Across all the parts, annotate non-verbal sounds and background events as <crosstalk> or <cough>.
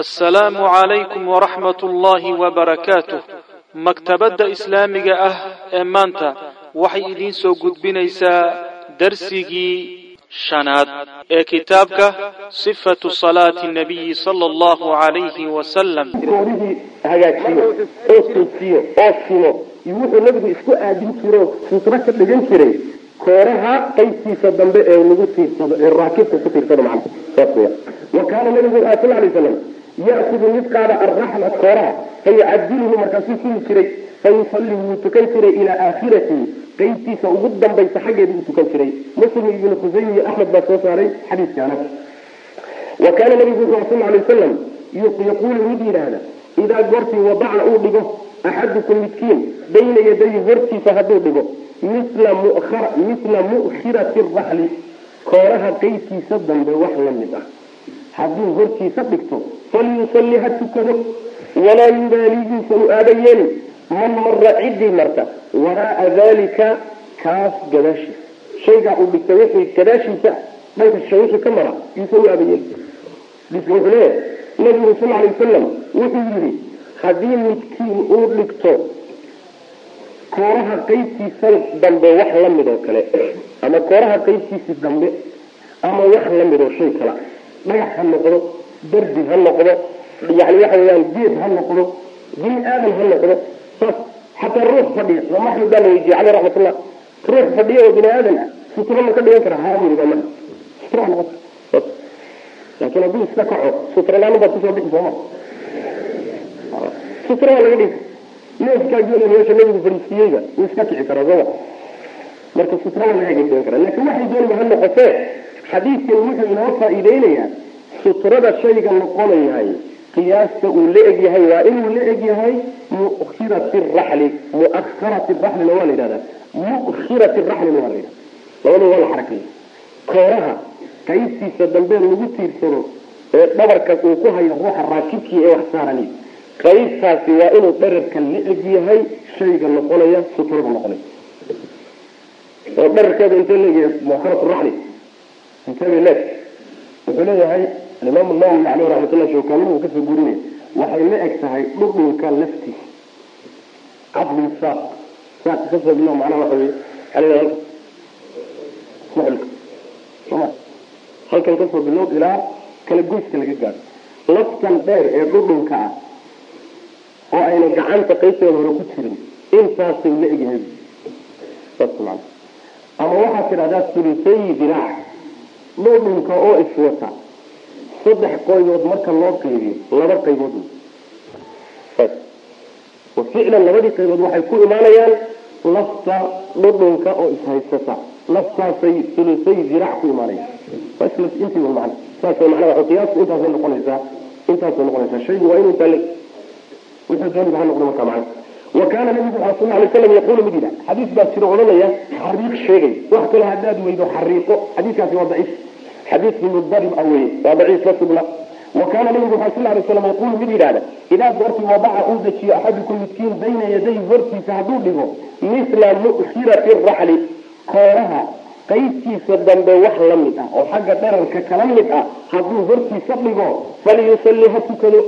assalaamu calaykum waraxmat ullaahi wabarakaatuh maktabadda islaamiga ah ee maanta waxay idiin soo gudbinaysaa darsigii shanaad ee kitaabka sifatu salaati nabiyi sala allahu calayhi wasalam wuxuu nabigu isku aadin jiro sutro ka dhigan jiray. Kooraha qaybtiisa dambe ee lagu tiirsado ee raakibka ku tiirsado macna saas weya wa kaana nabigu sal alay slam ya'kudu mid qaada arraxla kooraha fayucadiluhu markaasuu sugi jiray fayusalli wuu tukan jiray ilaa aakhiratihi qaybtiisa ugu dambaysa xaggeeda uu tukan jiray muslim ibnu khusaymi axmed baa soo saaray xadiiskaana wa kaana nabigu wuxuu sal alay wasalam yaquulu mid yidhaahda idaa goortii wadaca uu dhigo axadukum midkiin bayna yadayi hortiisa hadduu dhigo mila mu'khirati raxli kooraha qaybtiisa dambe wax la mid ah hadduu hortiisa dhigto falyusalli ha tukado walaa yubaali yuusan u aaba yeelin man mara ciddii marta waraaa dalika kaas gadaashiisa shaygaa uu dhigtay wixii gadaashiisa dhanka wixii ka mara yuusan u aaba yeelin xadiiska wuxuu leeyahay nabigu sal alay wasalam wuxuu yidhi haddii midkiin uu dhigto kooraha qaybtiisa dambe wax la mid oo kale ama kooraha qaybtiisa dambe ama wax la mid oo shay kala dhagax ha noqdo dardi ha noqdo yani waxa weyaan geed ha noqdo bini aadam ha noqdo saas xataa ruux fadhiya. Waa maxmed baa la weydiiyey caleyh raxmatullah ruux fadhiya oo bini aadan ah sutro ma ka dhigan kara haaburiga ma sutra noqon saas laakiin hadduu iska kaco sutralaanu baad ku soo bixi sooma sutra waa laga dhigi neefkaa geela meesha nabigu fariisiiyeyba wuu iska kici karaa sooma marka sutra waa laga dhigan karaa. Laakiin waxay dooniba ha noqotee xadiidkan wuxuu inoo faa'iideynayaa sutrada shayga noqonayahay qiyaasta uu la eg yahay waa inuu la eg yahay mukhirati raxli muakharati raxlina waa la yidhahdaa mukhirati raxlina waa la yidhahda labada waa la xarakeeya kooraha qaybtiisa dambe lagu tiirsado ee dhabarka uu ku hayo ruuxa raakibkii ee wax saarani. Qaybtaasi waa inuu dherarka la eg yahay shayga noqonaya sutrada noqonaya. Oo dherarkeeda intee leegyahay muakharatu raxli. Intee leeg wuxuu leeyahay alimaam nawowi caleyh raxmatullah shawkaanihi uu ka soo gurinaya waxay la eg tahay dhudhunka laftiisa cadlin saaq. Saaq ka soo bilo macnaha waxa halka suxulka soma halkan ka soo bilow ilaa kala goyska laga gaadho laftan dheer ee dhudhunka ah oo ayna gacanta qaybteeda hore ku jirin intaasay la egyahay. Ama waxaad tidhahdaa sulisayi diraac dhudhunka oo iswata saddex qaybood marka loo qaybiyo laba qaybood ficlan labadii qaybood waxay ku imaanayaan lafta dhudhunka oo ishaysata laftaasay sulusay ziraac ku imaanayaan. Intii man saasay macnaha qiyaastu intaasay noqonaysaa intaasay noqonaysaa shaygu waa inuu taale wuxuu dooniba ha noqdo marka macna wa kaana nabigu sal sal alay slam yaquulu mid yidhah xadiis baa jiro odhanaya xariiq sheegay. Wax kale haddaad weydo xariiqo. Xadiiskaasi waa daciif xadiiskii mudarib ah weye waa daciif la sugna. Wa kaana nabigu waxaa sal alay slam yaquulu mid yidhahda idaa goortii wadaca uu dejiyo axadukum midkiin bayna yaday hortiisa hadduu dhigo mithla mu'khirati raxli kooraha qaybtiisa dambe wax la mid ah oo xagga dherarka kala mid ah hadduu hortiisa dhigo falyusalli ha tukado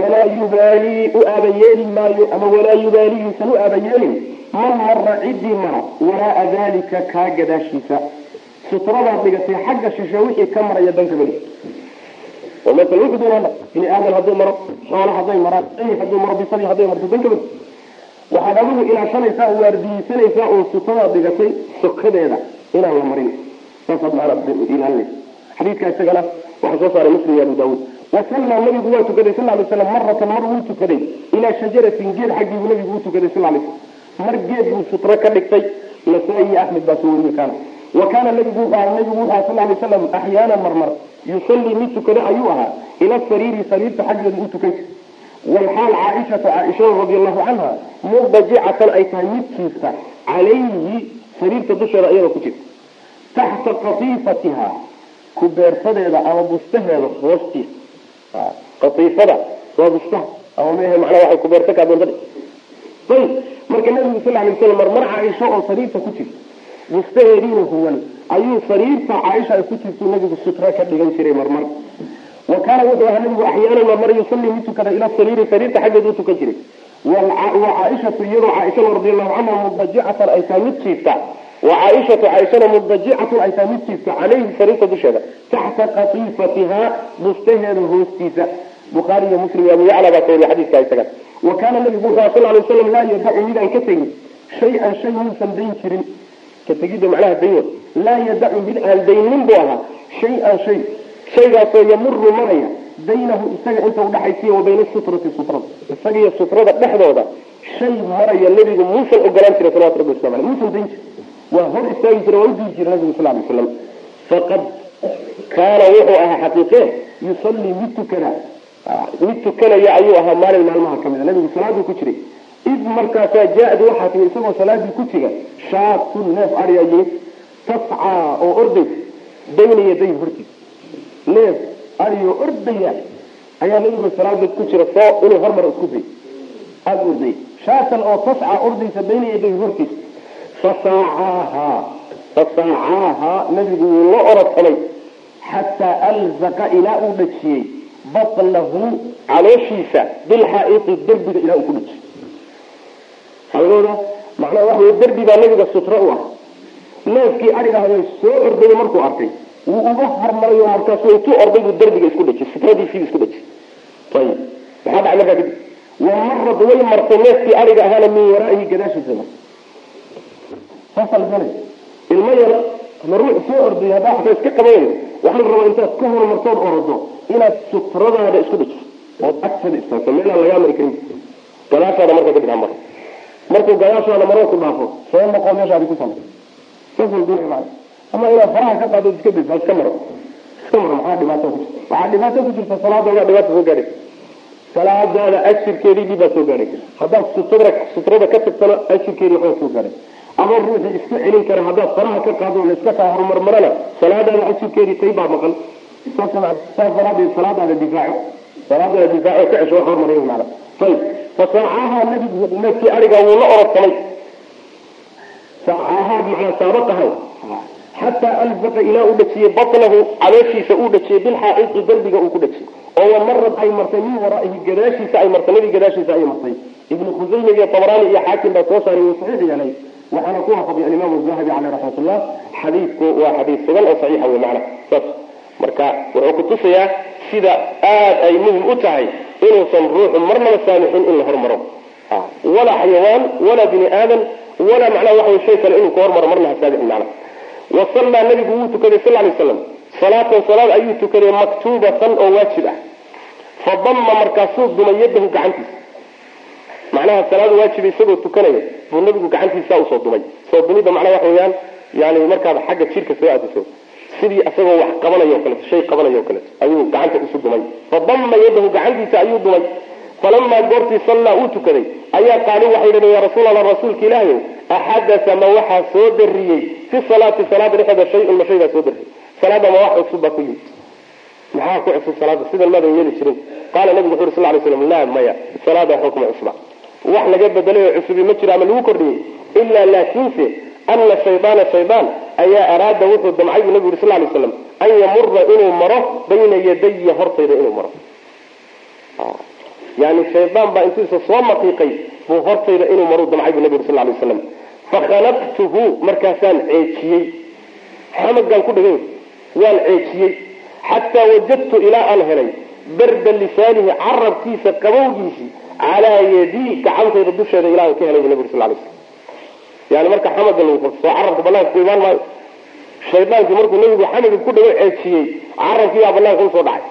walaa yubaalii u aabayeeli maayo ama walaa yubaalii yuusan u aabayeelin man mara ciddii mara waraaa dalika kaa gadaashiisa sutradaad dhigatay xagga shishe wixii ka maraya danka beli oo masala wuxuu doonaa bini aadan hadduu maro xoolo hadday maraan ay hadduu maro bisadii hadday marto danka beli waxaad adigu ilaashanaysaa oo oo sutradaad dhigatay sokadeeda inaan la marin. Saasaad macnaa ilaalinaysa xadiidka isagana waxaa soo saaray muslim iyo abu daawuud. Wasallaa nabigu waa tukaday sal lay slam maratan mar wuu tukaday. Ilaa shajaratin geed xaggiibuu nabigu u tukaday sal lay slam mar geed buu sutro ka dhigtay nasaa-i axmed baa soo weriye kaana wa kaana nabigu nabigu wuxu sal lay slam axyaana marmar. Yusallii mid tukada ayuu ahaa. Ila sariiri sariirta xaggeeda u tukan jir walxaal caaishata caaishada radi allahu canha mudajicatan ay tahay midkiisa calayhi sariirta dusheeda iyadoo ku jirta taxta qatiifatiha ku beersadeeda ama bustaheeda hoostiisa qatiifada waa bustaha ama mehe macnaa waxay ku beersan kaa doonta ayib marka nabigu sal lay slam marmar caaisho oo sariirta ku jirta bustaheediina huwan ayuu sariirta caaisha ay ku jirtu nabigu sutra ka dhigan jiray marmar. Wa kaana wuxuu ahaa nabigu axyaanan ma mar yusalii mid tukada ila sariiri sariirta xaggeed u tukan jiray. Wa caaishatu iyadoo caaishada radiallahu canha mudajicatan ay tahay mid jiifta. Wa caaishatu caaishana mudajicatun ay tahay mid jiifta calayhi sariirta dusheeda. Taxta qatiifatihaa bustaheeda hoostiisa. Bukhaari iyo muslim iyo abu yacla baa ka wariya xadiiska isaga wa kaana nabigu wuxuu sal lay waslam laa yadacu midaan ka tegin. Shay-an shay muusan dayn jirin ka tegidda macnaha dayn laa yadacu mid aan daynin buu ahaa. Shay-an shay. Shaygaasoo yamuru maraya. Baynahu isaga inta udhaxaysiya wa bayna sutrati sutrada isaga iyo sutrada dhexdooda shay maraya nabigu muusan ogolaan jiray salawatu rabbi waslamu aleh muusan dayn jir. Waa hor istaagi jira waa udii jira nabigu sal lay slam faqad kaana wuxuu ahaa xaqiiqe yusallii mid tukada mid tukanaya ayuu ahaa maalin maalmaha ka mida nabigu salaaduu ku jiray id markaasaa jaa-d waxaa timi isagoo salaadii ku jiga shaatun neef yimid tascaa oo ordaysa bayna yaday hortiisa neef adhiyoo ordaya ayaa nabigu salaada ku jira soo inuu hormar isku day aada orday shaatan oo tascaa ordaysa bayna yaday hortiisa fasaacaahaa fasaacaahaa nabigu wuu la orodsamay xataa alzaqa ilaa uu dhajiyey batnahu calooshiisa bilxaaiti derbiga ilaa uu ku dhajiyey halgooda macnaha waxa wey derbi baa nabiga sutro u ah neefkii adhig ahday soo ordaya markuu arkay. Wuu uga hormarayo markaasu intuu orday buu derbiga isku dhajiyey sutradiisiibu isku dhajiyey ayib maxaa dhacay markaa kadib. Wamarad way martay neefkii adhiga ahaana min waraa'ihi gadaashiisa martay saasal ilmo yar ama ruux soo orday haddaa xataa iska qabayn waxaa la rabaa intaad ka horumartood orodo inaad sutradaada isku dhajiso ood agtada istaagto meelaan lagaa mari karin. Gadaashaada marka kadib hamar markuu gadaashaada maro ku dhaafo soo noqo meeshaadi ku samay ama inaad faraha ka qaado iska daysa iska maro. Iska maro maxaa dhibaato ku jirta waxaa dhibaato ku jirta salaadooda dhibaata soo gaadhay. Salaadaada ajirkeedii dhibaa soo gaadhay. Haddaad sutrada sutrada ka tagtana ajirkeedii waxbaa soo gaadhay. Ama ruuxii iska celin kara haddaad faraha ka qaado la iska kaa horumarmarana salaadaada ajirkeedii tay baa maqan saas daraadeed salaadaada difaaco. Salaadaada difaaco ka cesho wax hormariyo macna ayib fasaacaha nabigu neefkii ariga wuu la orodsamay saacaha macnaa saabaqahay xataa alfaqa ilaa uu dhajiyey batnahu calooshiisa uu dhajiyey bilxaaiti derbiga uu ku dhajiyey. Oo wamarad ay martay min waraa'ihi gadaashiisa ay martay nabi gadaashiisa ay martay. Ibnu khusayme iyo tabraani iyo xaakim baa soo saaray wuu saxiix yeelay. Waxaana ku waafaqay alimaam zahabi caleyh raxmatullah xadiidku waa xadiid sugan oo saxiixa wey macna. Saas. Marka wuxuu kutusayaa sida aad ay muhiim u tahay inuusan ruuxu marnaba saamixin in la hormaro. Walaa xayawaan walaa bini aadan walaa macnaha waxa shay kale inuu ka hormaro marna ha saamixin macna. Wa sallaa nabigu wuu tukaday sal lay slam salaatan salaad ayuu tukaday maktuubatan oo waajib ah. Fa damma markaasuu dumay yadahu gacantiisa. Macnaha salaad waajib isagoo tukanaya buu nabigu gacantiisa u soo dumay. Soo dumidda macnaha waxa weeyaan yani markaad xagga jirka soo aadiso sidii isagoo wax qabanayo kaleeto shay qabanayo kaleeto ayuu gacanta isu dumay. Fadama yadahu gacantiisa ayuu dumay. Falamaa goortii sallaa uu tukaday ayaa qaaluu waxay dhaheen ya rasuul allah rasuulka ilaahayow axadasa ma waxaa soo dariyey fi salaati salaada dhexeeda shay-un ma shaygaa soo dariyey salaada ma wax cusub baa ku yimid. Maxaa ku cusub salaada? Sidan maadan yeeli jirin. Qaala nabigu wuxu uri sal lay slam laa maya salaada kuma cusba. Wax laga bedelay oo cusubi ma jiro ama lagu kordhiyey ilaa laakiinse ana shaydaana shaydaan ayaa araada wuxuu damcay buu nabigu yuri sal lay slam an yamura inuu maro bayna yadaya hortayda inuu maro yani shaydaan baa intuisa soo maqiiqay buu hortayda inuu maro damcay buu nabi yuri sal lay waslam fakhalaqtuhu markaasaan ceejiyey xamagaan ku dhagay waan ceejiyey xataa wajadtu ilaa aan helay barda lisaanihi carabkiisa qabowgiisii calaa yadii gacantayda dusheeda ilaa aan ka helay buu nabi yuri sal lay slam yani marka xamaga lagu qabto soo carabka banaanka ku imaan maayo. Shaydaankii markuu nabigu xamaga ku dhago ceejiyey carabkii baa banaanka u soo dhacay.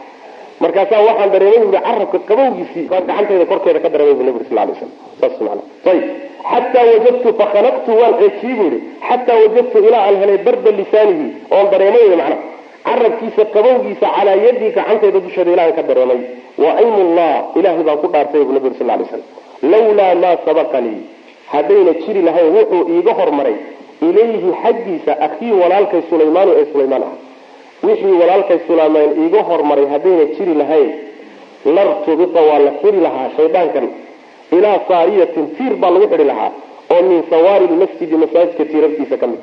Markaasaa waxaan dareemay bui carabka qabowgiisii baa gacantayda korkeeda ka dareemay bu nabi sal lay slam saas maana ayib xataa wajadtu fakhalaqtu waan ceejiyey bu yihi xataa wajadtu ilaa aan helay barda lisaanihi oon dareemay macna carabkiisa qabowgiisa calaa yadii gacantayda dusheeda ilahan ka dareemay. Wa aymullah ilahay baan ku dhaartay bu nabi sal lay slam lawlaa maa sabaqanii haddayna jiri lahayn wuxuu iiga hormaray ilayhi xaggiisa akhii walaalkay sulaymaanu ee sulaymaan ah. Wixii walaalkay sulaymaan iiga hormaray haddayna jiri lahayn lartubita waa la xiri lahaa shaydaankan. Ilaa saariyatin tiir baa lagu xidhi lahaa oo min sawaari lmasjidi masaajidka tiirarkiisa ka mid.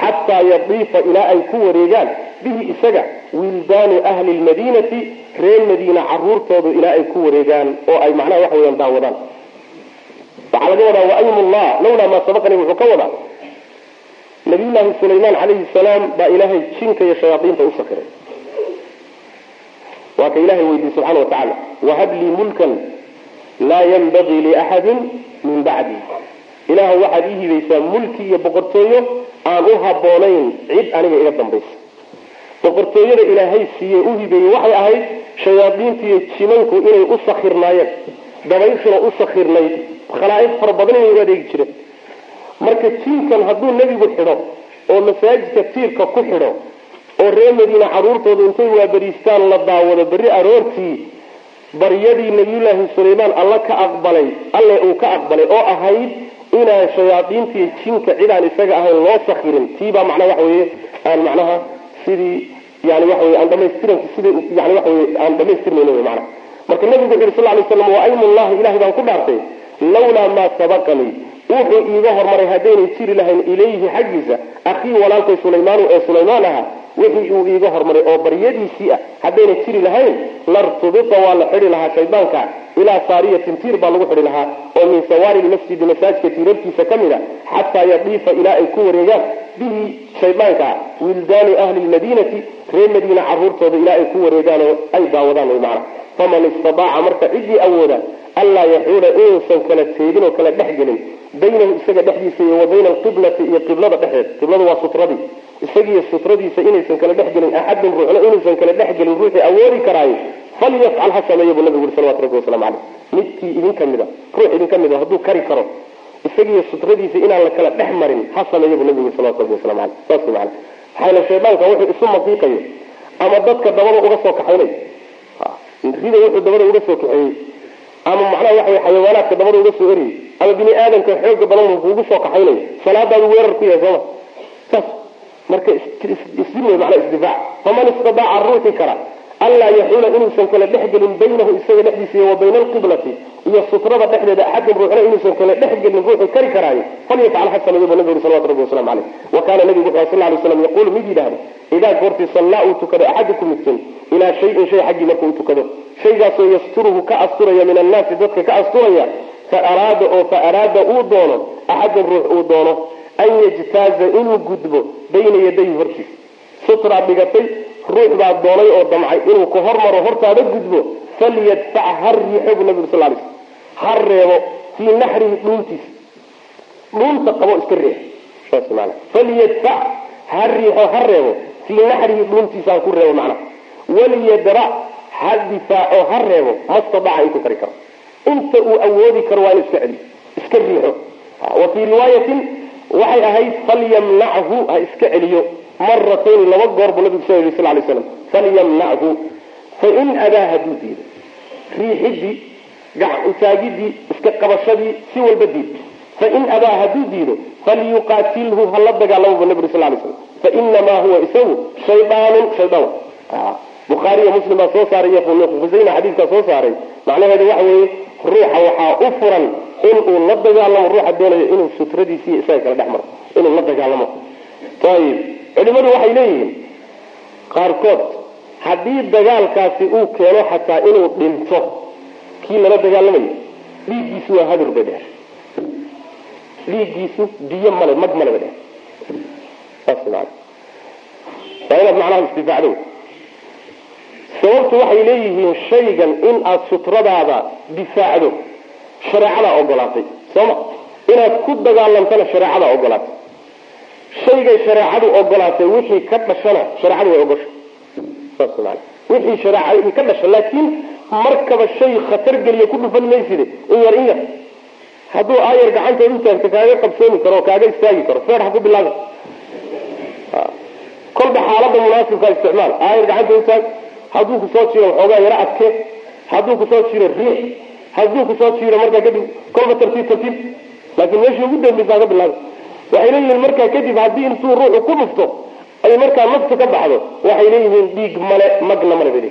Xataa yadiifa ilaa ay ku wareegaan bihi isaga wildaani ahli lmadiinati reer madiina caruurtoodu ilaa ay ku wareegaan oo ay macnaha waxa weyaan daawadaan waxaa laga wadaa waayimullah lawlaa maa sabaqani wuxuu ka wadaa. Nabiyullaahi sulaymaan calayhi salaam baa ilaahay jinka iyo shayaaiinta u sakiray waa ka ilahay weydiye subxana watacaala wahab lii mulkan laa yanbagii liaxadin min bacdi. Ilaah waxaad ii hibaysaa mulki iyo boqortooyo aan u haboonayn cid aniga iga dambaysa. Boqortooyada ilaahay siiye u hibeeyey waxay ahayd shayaadiintiiyo jimanku inay u sakirnaayeen dabayshuna u sakirnayd khalaa'iq fara badan inay u adeegi jireen marka jiinkan hadduu nebigu xidho oo masaajidka tiirka ku xidho oo reer madiina caruurtoodu intay waaberiistaan la daawado berri aroortii baryadii nabiyullaahi sulaymaan alla ka aqbalay alle uu ka aqbalay oo ahayd inaan shayaadiintiiyo jinka cidaan isaga ahayn loo sakirin. Tiibaa macnaa waxa weye aan macnaha sidii yani waxa wey aan dhamaystirank sidii yani waxa wey aan dhamaystirnayn wy macnaha. Marka nabigu wuxu yuri sal lay slam waaymullahi ilahay baan ku dhaartay lawlaa maa sabaqanii wuxuu iiga hormaray haddaynay jiri lahayn ilayhi xaggiisa akhii walaalkay sulaymaanu ee sulaymaan ahaa wixii uu iiga hormaray oo baryadiisii ah haddayna jiri lahayn lartubita waa la xidhi lahaa shaydaanka ilaa saariyatin tiir baa lagu xidhi lahaa oo min sawaari lmasjidi masaajidka tiirarkiisa ka mid a xataa yadiifa ilaa ay ku wareegaan bihi shaydaanka wildaanu ahli lmadiinati reer madiina caruurtooda ilaa ay ku wareegaan oo ay daawadaan wy macana faman istadaaca marka ciddii awooda anlaa yaxuula inuusan kala teedin oo kala dhex gelin baynahu isaga dhexdiisa iyo wa alqiblati iyo qiblada dhexeed. Qibladu waa sutradii. Isagiiyo sutradiisa inaysan kala dhex gelin ruuxna inuusan kala dhex ruuxii awoodi karaayo. Falyafcal ha sameeya buu nabigu uri salawatu rabbi waslamu caleyh midkii idin ka mid ruux idin ka mid hadduu kari karo isagiiyo sutradiisa inaan la kala dhex marin ha sameeya buu nabigu uri salawatu rabbi waslamu caleyh saas wey macana maxaa shaydaanka wuxuu isu maqiiqayo ama dadka dabada uga soo kaxaynay rida wuxuu dabada uga soo kaxeeyey ama macnaha waxa wey xayawaanaadka dabada uga soo eriyey ama bini aadamka xooga badan uu kuugu soo kaxaynayo salaadaadu weerar ku yahay sooma saas marka isdin wey macnaa isdifaac faman istadaaca ruuxi kara anlaa yaxuula inuusan kala dhex gelin baynahu isaga dhexdiisa wa bayna alqiblati iyo sutrada dhexdeeda axadun ruuxna inuusan kala dhex gelin ruuxuu kari karaayo falyafcal ha sameeyo buu nabigu uri salawatu rabbi waslamu caleyh wa kaana nabigu wuxuu sal lay slam yaquulu mid yidhaahda idaa goortii sallaa uu tukado axadukum midkin ilaa shayin shay xaggii marka tukado shaygaasoo yasturuhu ka asturaya min annaasi dadka ka asturaya fa araada oo fa araada uu doono axadun ruux uu doono an yajtaaza inuu gudbo bayna yadayhi hortiisa sutraad dhigatay ruux baa doonay oo damcay inuu ka hormaro hortaada gudbo falyadfac ha riixo buu nabigu sal lay slam ha reebo fii naxrihi dhuuntiisa dhuunta qabo iska riix falyadfac ha riixo ha reebo fii naxrihi dhuuntiisa ku reebo macnaha waliyadra ha difaaco ha reebo mastadaca intuu kari karo. Inta uu awoodi karo waa inu iska celiyo iska riixo. Wa fii riwaayatin waxay ahayd falyamnachu ha iska celiyo maratayn laba goor buu nabigu soo yii sal lay slam falyamnachu fain adaa hadduu diido riixidii utaagidii iska qabashadii si walba diid. Fain adaa hadduu diido falyuqaatilhu hala dagaalamo bu nabig sal lay slam fainamaa huwa isagu shaydaanun shaydaan bukhaariyo muslim baa soo saaray iyo khusayna xadiidkaa soo saaray. Macnaheedu waxa weeye ruuxa waxaa u furan inuu la dagaalamo ruuxa doonayo inuu sutradiisi iyo isaga kala dhex maro inuu la dagaalamo. Ayib culimadu waxay leeyihiin qaarkood haddii dagaalkaasi uu keeno xataa inuu dhinto kii lala dagaalamayo dhiiggiisu waa hadur bay dheh dhiiggiisu diyo male mag male bay dheh saas maana waa inaad macnaha isdifaacdo sababtu waxay leeyihiin shaygan in aada sutradaada difaacdo shareecadaa ogolaatay sooma inaad ku dagaalantana shareecadaa ogolaatay shaygay shareecadu ogolaatay wixii ka dhashana shareecadu way ogosha wixii shareecadii ka dhasha laakiin markaba shay khatar geliya ku dhufan mayside in yar in yar hadduu aayar gacanteed u taagto kaaga qabsoomi karo oo kaaga istaagi karo feer ku bilaabi kolba xaalada munaasibkaa isticmaal. Aayar gacanteed utaag hadduu ku soo jiro waxoogaa yaro adke hadduu ku soo jiro riix hadduu ku soo jiro markaa kadib kolba tartiib tartiib. Laakiin meeshii ugu dambeysaa ka bilaabi waxay leeyihiin markaa kadib haddii intuu ruuxu ku dhufto ay markaa naftu ka baxdo waxay leeyihiin dhiig male magna male bay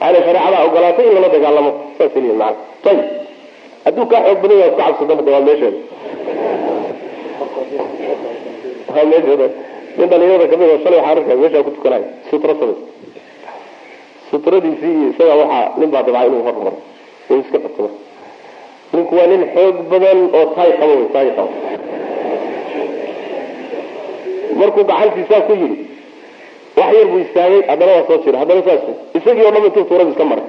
maana shareecadaa ogolaatay in lala dagaalamo. Maana ayib hadduu kaa xoog badan yahay iska cabsado hadda waa meesheeda waa meesheeda nin dhalinyarada ka mid oo shalay waxaan arkaya meeshaa ku tukanayo. Sutra samays sutradiisii iyo isaga waxaa nin baa dabca inuu hormaro uu iska qabto. Ninku waa nin xoog badan oo taay qabo wey taay qabo markuu gacantiisaa ku yidhi wax yar buu istaagay haddana waa soo jira haddana saas. Isagii o dham intuu tuurada iska maray.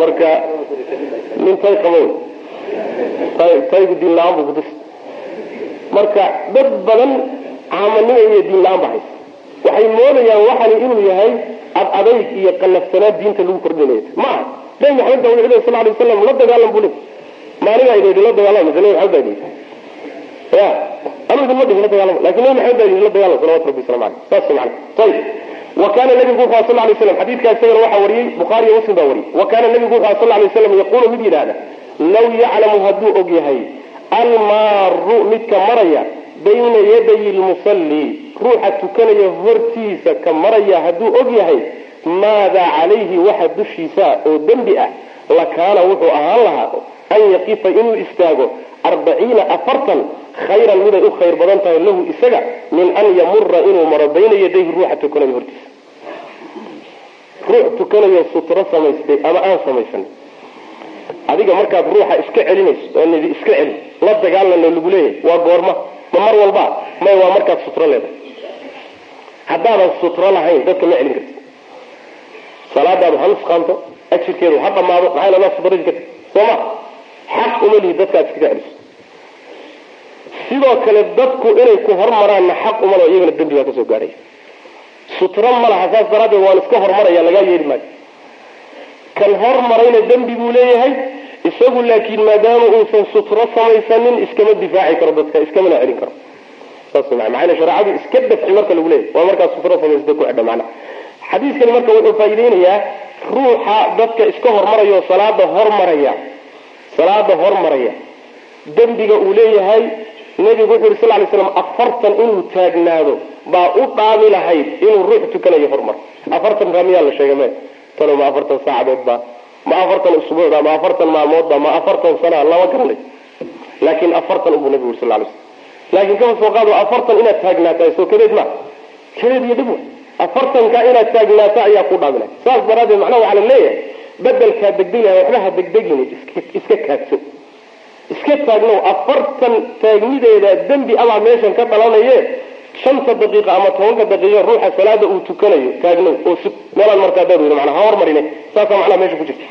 Marka nin tay qabo wey. Tay taygu diin la'aan buu kutusi marka dad badan caamanimo iyo diin la'aan ba waxay moodayaan waxani inuu yahay ad adayg iyo qalafsanaad diinta lagu kordhinayo. Ma nabi maxamed baa wuxuu sal alay waslam la dagaalam buu le maanigaa idin la dagaalama nabi maxamed baa yaqulu mid yidhaahda law yaclamu hadduu og yahay almaaru midka maraya bayna yaday lmusalli ruuxa tukanaya hortiisa ka maraya hadduu og yahay maadaa calayhi waxa dushiisa oo dembi ah lakaana wuxuu ahaan lahaa an yaqifa inuu istaago arbaciina afartan khayran miday u khayr badan tahay lahu isaga min an yamura inuu maro bayna yadayhi ruuxa tukanaya hortiisa. Ruux tukanayo sutro samaystay ama aan samaysan. Adiga markaad ruuxa iska celinayso oo nidi iska celin la dagaalano lagu leeyahay waa goorma ma mar walba may waa markaad sutro leedahay. Haddaadan sutro lahayn dadka ma celin karti salaadaadu ha nusqaanto ajirkeedu ha dhamaado maxaa la sutradii ka tag soo ma? Xaq uma lihi dadkaad iskaga celiso sidoo kale dadku inay ku hormaraanna xaq uma laho iyagana dembi baa ka soo gaadhaya sutro ma laha saas daraaddeed waan iska hormaraya lagaa yeeli maayo. Kan hormarayna dembi buu leeyahay isagu laakiin maadaama uusan sutro samaysanin iskama difaaci karo dadka iskamana celin karo. Saas maa maana shareecadu iska dafci marka lagu leeyahy waa markaa sutro samaysata ku xidha macnaha. Xadiiskani marka wuxuu faa'iideynayaa ruuxa dadka iska hormaraya oo salaada hormaraya salaada hormaraya dembiga uu leeyahay nebigu wuxu yuri sal lay slam afartan inuu taagnaado baa u dhaami lahayd inuu ruux tukanayo hormar afartan kaa miyaa la sheegay me tano ma afartan saacadood ba ma afartan usbuucba ma afartan maalmoodba ma afartan sana lama garanay. Laakin afartan ubuu nabigu uri sal lay slam laakiin kama soo qaado afartan inaad taagnaatahay soo kadeed ma kadeed iyo dhib wa afartanka inaad taagnaato ayaa ku dhaaminay. Saas daraadeed macnaha waxaa la leeyahay bedelkaa degdegaya waxba ha degdegin iska kaadso iska taagnow afartan taagnideeda dembi abaa meeshan ka dhalanaye shanta daqiiqa ama tobanka daqiiqa ruuxa salaada uu tukanayo taagnow oo sug meelaan markaa daru yiri manaa ha hormarine saasaa macnaha meesha ku jirta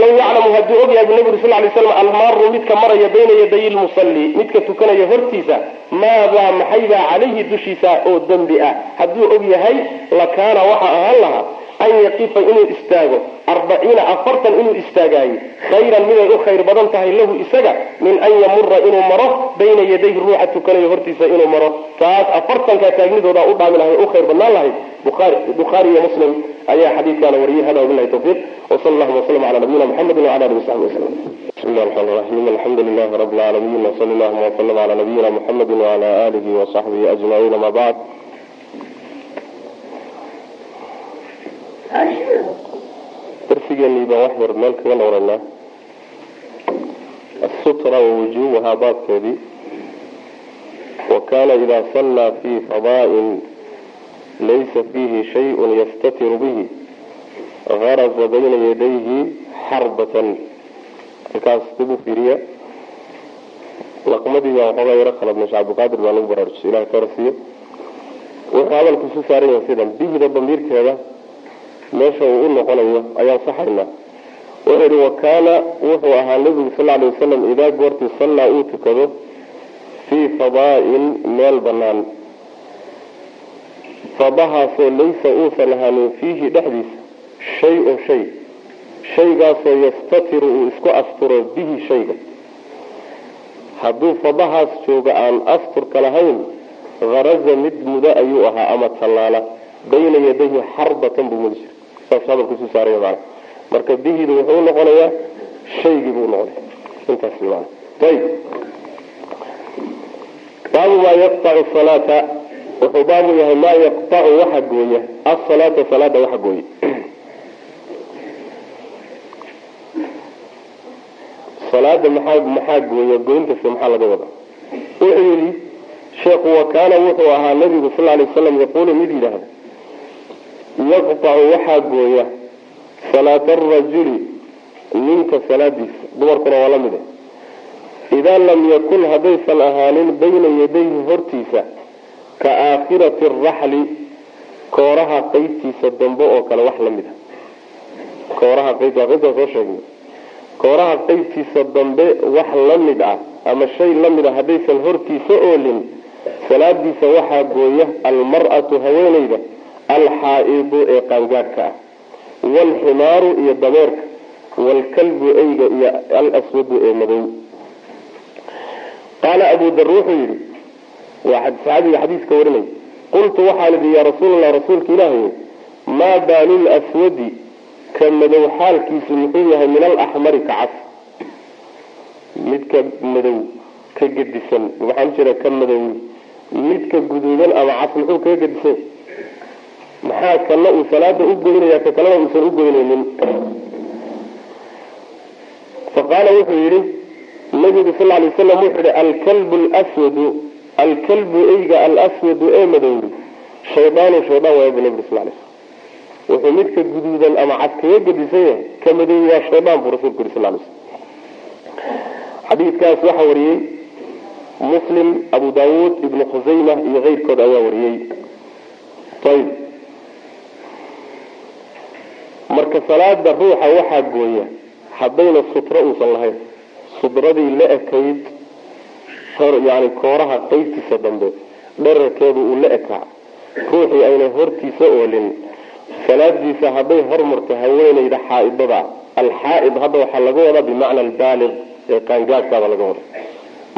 law yaclamu hadduu og yahay bu uri sal lay slam almaaru midka maraya bayna yaday lmusalli midka tukanaya hortiisa maadaa maxaybaa calayhi dushiisa oo dembi ah. Hadduu og yahay lakaana waxa ahaan lahaa an yaqifa inuu istaago. Arbaciina afartan inuu istaagaayo. Khayran miday u khayr badan tahay lahu isaga min an yamura inuu maro bayna yadayhi ruuxa tukanayo hortiisa inuu maro. Taas afartankaa taagnidooda u dhaami lahay u khayr badnaan lahayd bukhaari iyo muslim ayaa xadiidkaana wariyay hada wabilahi tawfiiq. Wsal allahuma waslm ala nabiyina mxamedi wala alihi wasaxbi waslm bismi llah raxmaan raxiim alxamdu lilahi rabi lcaalamiin wsali allahuma waslm ala nabiyina muxamedi wala alihi wasaxbihi ajmaciin ama bacd darsigeenii baan wax yar meel kaga noqonaynaa asutra wawujubuhaa baabkeedii wa kana ida sallaa fi fadaa'in laysa fiihi shayun yastatiru bihi. Garaza bayna yadayhi xarbatan halkaas dib u laqmadii baa waxoogaa yaro khaladnay shee cabdiqaadir baa lagu baraarujisay ilahay ka horsiiyo wuxuu hadalku isu saaran yahay sidan bihida damiirkeeda meesha uu u noqonayo ayaan saxaynaa wuxuu yihi wakaana wuxuu ahaa nebigu sal alay wasalam idaa goortii sallaa uu tukado fii fadaa'in meel banaan fadahaasoo laysa uusan ahaanin fiihi dhexdiisa shay-un shay. Shaygaasoo yastatiru uu isku asturo bihi shayga. Hadduu fadahaas jooga aan asturka lahayn haraza mid mudo ayuu ahaa ama tallaala. Bayna yadayhi xarbatan buu mudi jiray saas hadalkuisu saaraya maana marka bihidu wuxuu noqonayaa shaygii buu noqonaya. Intaas maana ayib baabu maa yaqtacu salaata. Wuxuu baabu yahay maa yaqtacu waxa gooya. Asalaata salaada waxa gooya. Salaada maxaa maxaa gooya? Goyntasi maxaa laga wada wuxuu yidhi sheekhu wa kaana wuxuu ahaa nabigu sal lay waslam yaquulu mid yidhaahda yaqtacu waxaa gooya salaata arajuli ninka salaadiisa dumarkuna waa la mid idaa lam yakun haddaysan ahaanin bayna yadayhi hortiisa ka aakhirati araxli kooraha qeybtiisa dambe oo kale wax a waa qeybtaa soo sheegnay. Kooraha qeybtiisa dambe wax la mid ah ama shay la mid a haddaysan hortiisa oolin salaadiisa waxaa gooya almar'atu alxaa'idu ee qaangaadhka ah waalximaaru iyo dameerka waalkalbu eyga iyo alaswadu ee madow. Qaala abu dar wuxuu yidhi waa xadiiska warinay qultu waxaan idhi yaa rasuulallah rasuulka ilaahay maa baalu ka madow xaalkiisu muxuu yahay min alaxmari ka cas. Midka madow ka gedisan waxaan jira ka madow. Midka guduudan ama cas muxuu kaga gedisan maxaa kana uu salaada u goynaya ka kalena uusan u goynaynin faqaala wuxuu yidhi nabigu sal lay waslam wuxuu yihi alkalbu lswadu alkalbu eyga alswadu ee madowri shaydaanu shaydaan waaya bu nabig sal lay slam wuxuu midka guduudan ama cad kaga yahay ka madow shaydaan buu rasulku yiri sal lay slam xadiidkaas waxaa wariyey muslim abu daawuud ibnu khusayma iyo keyrkood ayaa wariyey. Ayb marka salaada ruuxa waxaa gooya haddayna sutro uusan lahayn. Sudradii la ekayd yani kooraha qeybtiisa dambe dherarkeedu uu la ekaa. Ruuxii ayna hortiisa oolin. Salaadiisa hadday hormarto haweeneyda xaaidada alxaaid hadda waxaa laga wadaa bimacna albaaliq ee qaangaadhkaaba laga wada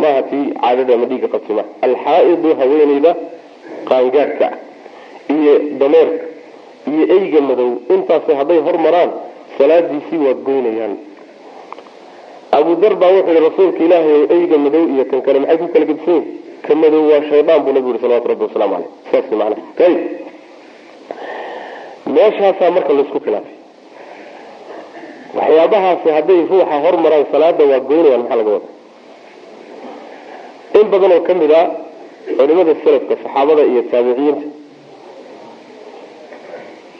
maaha tii caadada ama dhiigga qabti maha alxaaidu haweeneyda qaangaadhka iyo dameerka iyo eyga madow. Intaas hadday hormaraan salaadiisii waa goynayaan. Abu dar baa wuxuu yihi rasuulka ilaahay eyga madow iyo kan kale maxay ku kala gedisan yihiin ka madow waa shaydaan buu nabigu yihi salawatu rabbi wasalaamu caleyh saas macnaha. Ayib meeshaasaa marka la isku khilaafay. Waxyaabahaasi hadday ruuxa hormaraan salaada waa goynayaan maxaa laga wada in badan oo ka mid a culimada salafka saxaabada iyo taabiciyiinta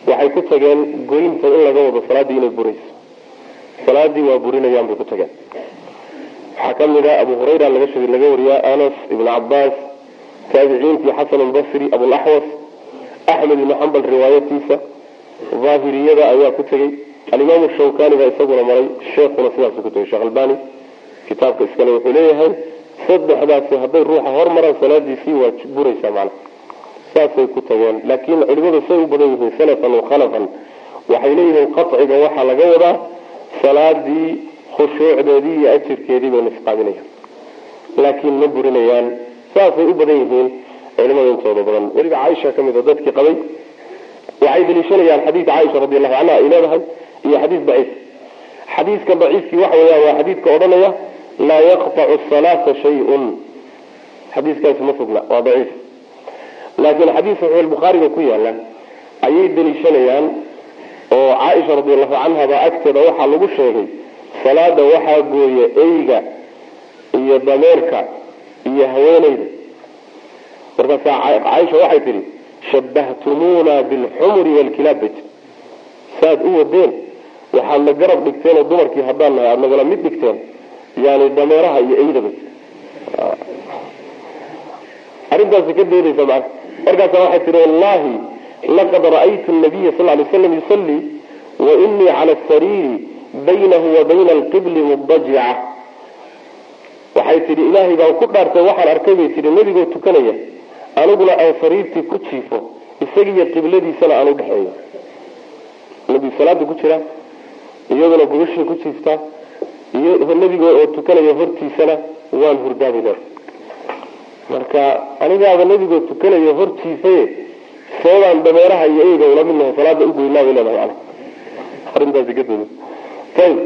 waxay ku tageen goynta in laga wado salaaddii inay burayso salaadii waa burinayaan bay ku tageen. Waxaa ka mid a abu hurayra laga wariyaa anas ibnu cabaas taabiciintii xasan albasri abulaxwas axmed ibnu xambal riwaayatiisa. Daahiriyada ayaa ku tegey alimaamu shawkani baa isaguna maray sheekuna sidaasu ku tegay sheekh kitaabka iskale wuxuu leeyahay saddexdaasi hadday ruuxa hormaraan salaadiisii waa buraysaa macna saasay ku tageen. Laakiin culimadu say u badan yihiin salafan wakhalafan waxay leeyihiin qaciga waxaa laga wadaa salaadii khushuucdeedii iyo ajirkeedii bay nisqaaminayaan laakiin ma burinayaan. Saasay u badan yihiin culimada intooda badan. Weliba caaisha ka mid a dadkii qabay waxay daliishanayaan xadiid caaisha radi allahu canha ay leedahay iyo xadiis daciif. Xadiiska daciifkii waxa weeyaan waa xadiidka odhanaya laa yaqtacu salaata shay-un. Xadiiskaasi ma sugna waa daciif laakiin xadiis saxiix bukhaariga ku yaalla ayay daliishanayaan oo caaisha radiallahu canha baa agteeda waxaa lagu sheegay salaada waxaa gooya eyga iyo dameerka iyo haweeneyda. Markaasaa caaisha waxay tidhi shabahtumuuna bilxumri waalkilaab bay tii saaad u wadeen waxaad na garab dhigteen oo dumarkii haddaan nahay aada nagala mid dhigteen yani dameeraha iyo eyda bay arrintaasi ka doodaysa mana markaasa waxay tihi wallahi laqad ra'aytu nabiya sal lay slam yusallii wa inii cala sariiri baynahu wa bayna alqibli mudajica waxay tihi ilaahay baan ku dhaartay waxaan arkay bay tihi nebigoo tukanaya aniguna aan sariirtii ku jiifo isagiiyo qibladiisana aan udhexeeyo nabi salaada ku jira iyaduna gubashii ku jiiftaa iyo nebigo oo tukanaya hortiisana waan hurdaabay leedahay marka anigaaba nebigoo tukanaya hortiisaye seebaan dameeraha iyo eyga ula midnahay salaada ugoynaabay leedahay ana arrintaasi ka dooda ayib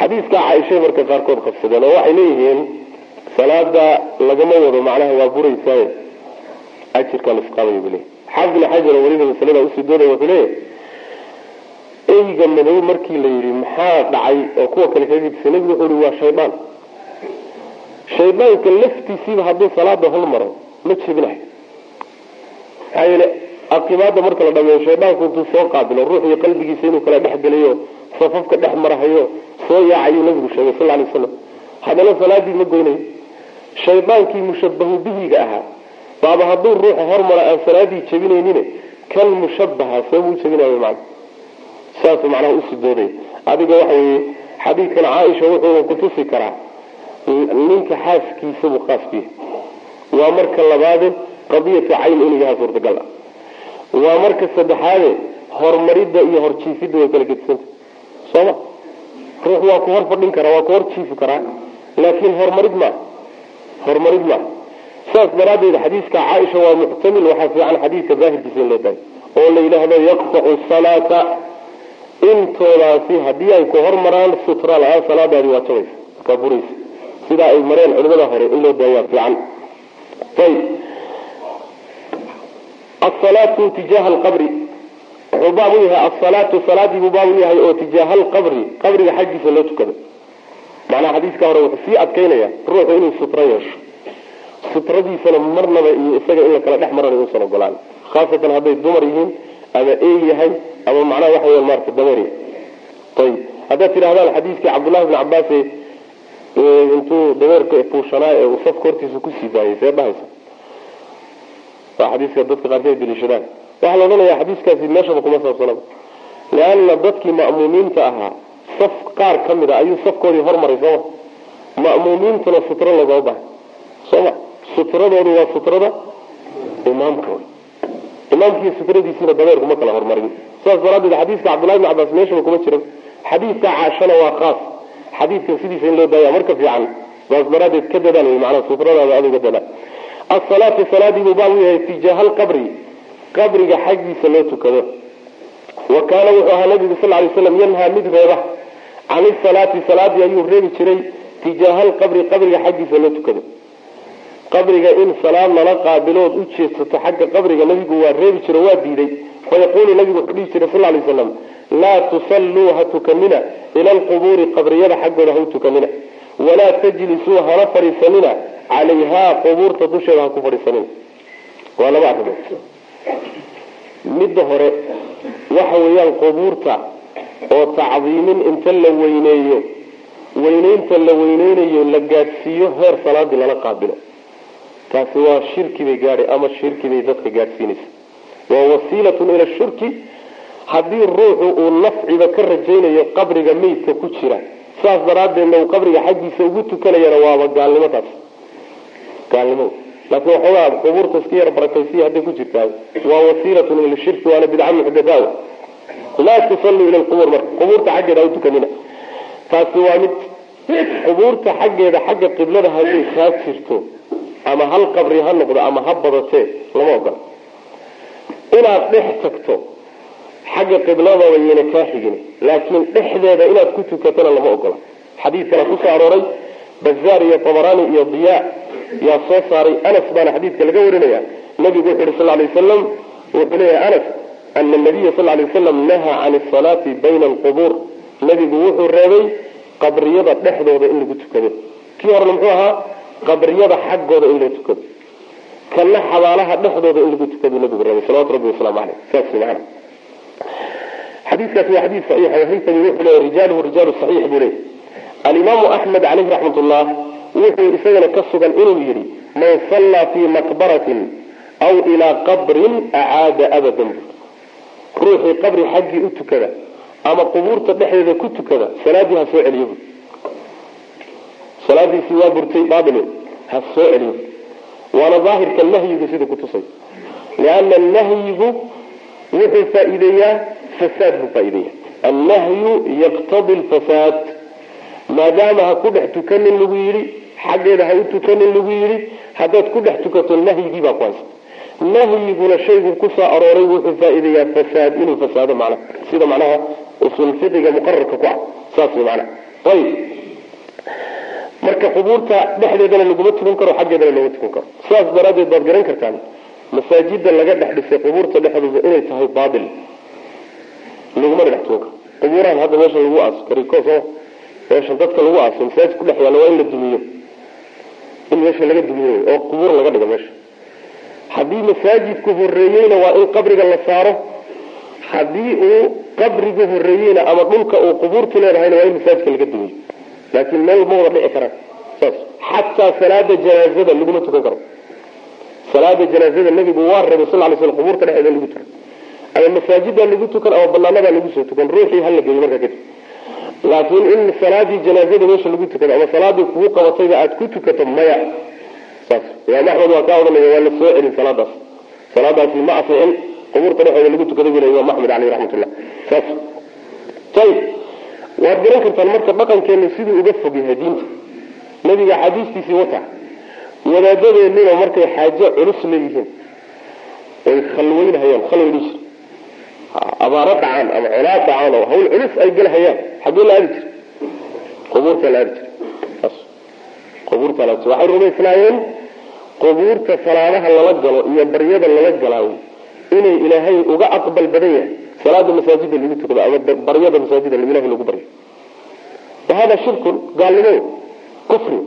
xadiiska caaishay marka qaarkood qabsadeen oo waxay leeyihiin salaada lagama wado macnaha waa buraysaaye ajirkaan isqaamaya bu leey xaafid ibn xajar oo weliba masalada u sii doodaya wuxuu leeyahy eyga madow markii la yidhi maxaa dhacay oo kuwa kale kaga gedisay nebigu wuxuu yihi waa shaydaan shaydaanka laftiisiiba hadduu salaada hol maro ma jebinayo maxaa yeele aqibaada marka la dhameeyo shaydaanku intuu soo qaabilo ruuxiyo qalbigiisa inuu kala dhexgelayo safafka dhex marahayo soo yaacayuu nabigu sheegay sal lay slam haddana salaadii ma goynayo shaydaankii mushabahu ahaa baaba hadduu ruuxa hormara aan salaadii jebinaynin kan mushabaha seebuu jebinaya man saasuu macnaha usudooday adiga waxa weye xadiidkan caaisha wuxuu kutusi karaa ninka xaaskiisa buu khaas ku yahay waa marka labaade qadiyatu cayn inuu yahaa suurtagal. Ah waa marka saddexaade horumaridda iyo horjiifidda way kala gedisanta sooma ruux waa ku hor karaa waa ku hor karaa laakiin horumarid maa horumarid maa saas daraaddeed xadiiska caaisha waa muxtamil waxaa fiican xadiidka daahirkiisa in loo daayo oo la yidhaahdo yaqtacu salaata. Intoodaasi haddii ay ku hormaraan sutra la'aan salaadaadi waa jabaysa kaa buraysa sidaa ay mareen culimada hore in loo daayaa fiican. Ayb asalaatu tijaaha alqabri. Wuxuu baab u yahay asalaatu salaadii buu baab u yahay oo tijaaha alqabri qabriga xaggiisa loo tukado. Macnaha xadiiska hore wuxuu sii adkaynaya ruuxu inuu sutra yeesho. Sutradiisana marnaba iyo isaga in la kala dhex marana uusan ogolaan khaasatan hadday dumar yihiin ama eeg yahay ama macnaha waxa weya maarata dameer ayib haddaad tidhahdaan xadiiskii cabdullahi bn cabaas intuu dameerka fuushanaa ee uu safka hortiisa ku sii daayay see dhahaysa waa xadiiska dadka qaarkii ay daliishadaan waxaa la odhanayaa xadiiskaasi meeshaba kuma saabsanaba. Leanna dadkii ma'muumiinta ahaa saf qaar ka mid a ayuu safkoodii hormaray sooma ma'muumiintuna sutro lagoo bahay sooma sutradoodu waa sutrada imaamka wy imaamkii sutradiisiina dameerku ma kala hormarin. Saas daraadeed xadiiska cabdullahi bn cabaas meeshaba kuma jiran xadiidka caashana waa khaas xadiidkan sidiisa in loo daaya marka fiican saas daraadeed ka dadaal manaa sutradaada aduga dadaal asalaatu salaadii buu baab yahay tijaaha alqabri qabriga xaggiisa loo tukado. Wa kaana wuxuu ahaa nabigu sal lay slam yanhaa mid reeba. Can isalaati salaadii ayuu reebi jiray tijaaha alqabri qabriga xaggiisa loo tukado. Qabriga in salaad lala qaabilood u jeedsato xagga qabriga nabigu waa reebi jiro waa diiday. Fayaquulu nabigu wuxuu dhihi jiray sal lay slam laa tusalluu ha tukanina ila alqubuuri qabriyada xaggooda ha u tukanina. walaa tajlisuu hana fadhiisanina calayhaa qubuurta dusheeda ha ku fadhiisanina. waa laba arrimood. midda hore waxa weeyaan qubuurta oo tacdiimin inta la weyneeyo weyneynta la weyneynayo la gaadhsiiyo heer salaadii lala qaabilo. taasi waa shirki bay gaadhay ama shirki bay dadka gaadhsiinaysa. waa wasiilatun ila shirki haddii ruuxu uu nafciba ka rajaynayo qabriga meydka ku jira saas daraaddeedna uu qabriga xaggiisa ugu tukanayana waaba gaalnimo taas gaalnimo. Laakiin waxoogaa qubuurta iska yar barakaysiya hadday ku jirtaa waa wasiilatun ila waana bidca muxdathaa laa tusalluu ila lqubuur marka qubuurta xaggeeda u tukanina. Taasi waa mid qubuurta xaggeeda xagga qiblada hadday kaa jirto ama hal qabri ha noqdo ama ha badatee lama ogola. Inaad dhex tagto xagga qibladaba yayna kaa xigin laakiin dhexdeeda inaad ku tukatona lama ogola. Xadiidkana ku soo arooray bazaar iyo tabarani iyo diyaa yaa soo saaray. Anas baana xadiidka laga warinaya nabigu wuxu yhi sal lay wasalam wuxuu leeyahay anas ana nabiya sal lay wasalam nahaa can asalaati bayna alqubuur. Nabigu wuxuu reebay qabriyada dhexdooda in lagu tukado. Kii horena muxuu ahaa? Qabriyada xaggooda in loo tukado. Kana xabaalaha dhexdooda in lagu tukado nabigu reebay salawatu rabbi wasalaamu aleyh saas maana xadiikaasi waa xadii saxiix haytami wuxuu leeya rijaaluhu rijaalu saxiix buu leeyay alimaamu axmed caleyhi raxmat ullah wuxuu isagana ka sugan inuu yidhi man sallaa fii maqbaratin aw ilaa qabrin acaada abadan. Ruuxii qabri xaggii u tukada ama qubuurta dhexdeeda ku tukada salaadii ha soo celiyo salaadiisii waa burtay baail ha soo celiyo. Waana daahirka nahyigu sida kutusay liana nahyigu wuxuu faa-iideeyaa fasaad buu faa-ideeya annahyu yaqtadi lfasaad maadaama ha ku dhex tukanin lagu yidhi xaggeeda ha u tukanin lagu yidhi haddaad ku dhex tukato nahyigii baa ku haysta. Nahyiguna shaygu ku soo arooray wuxuu faa-ideeyaa fasaad inuu fasaado macnaha sida macnaha usul muqararka ku ah. Saas way macnaha. Ayib. Marka qubuurta dhexdeedana laguma tukan karo xaggeedana looma tukan karo. Sidaas daraaddeed baad garan kartaan masaajida laga dhex dhisay qubuurta dhexdooda inay tahay baatil laguma dhex karo qubuurahan hadda meesha lagu aaso kariko soo meesha dadka lagu aaso masaajid ku dhex yaalla waa in la dumiyo. In meesha laga dumiyo oo qubuur laga dhigo meesha. Haddii masaajidku horeeyeyna waa in qabriga la saaro haddii uu qabrigu horeeyeyna ama dhulka uu qubuurtu leedahayna waa in masaajidka laga dumiyo. Laakiin meel ma dhici karaan saas. Xataa salaada janaazada laguma tukan karo salaada janaazada nabigu waa reebay sal lay sl qubuurta dhexeeda lagu tukan. Ama masaajida lagu tukan ama banaanada lagu soo tukan ruuxii hala geeyo markaa kadib. Laakiin in salaadii janaazada meesha lagu tukado ama salaadii kugu qabatayba aad ku tukato maya. Saas. Imaam axmed waa kaa odhanaya waa la soo celin salaadaas. Salaadaasi ma asixin qubuurta dhexeeda lagu tukada buu le imaam axmed caleyh raxmatullah. Saas. Ayib waad garan kartaan marka dhaqankeenu siduu uga fog yahay diinta nabiga axaadiistiisii wata wadaadadeennina markay xaajo culus leeyihiin oy khalweynhayaan khalway dhihi jir abaaro dhacaan ama colaad dhacaan oo hawl culus ay galhayaan xaggee la aadi jir qubuurta la aadi jir qubuurta rumaysnaayeen qubuurta salaadaha lala galo iyo baryada lala galaayo inay ilaahay uga aqbal badan yahay. Salaada masaajida lagu tukado ama baryada masaajida ilahay lagu baryo. Wa hada shirkun gaalnimo kufri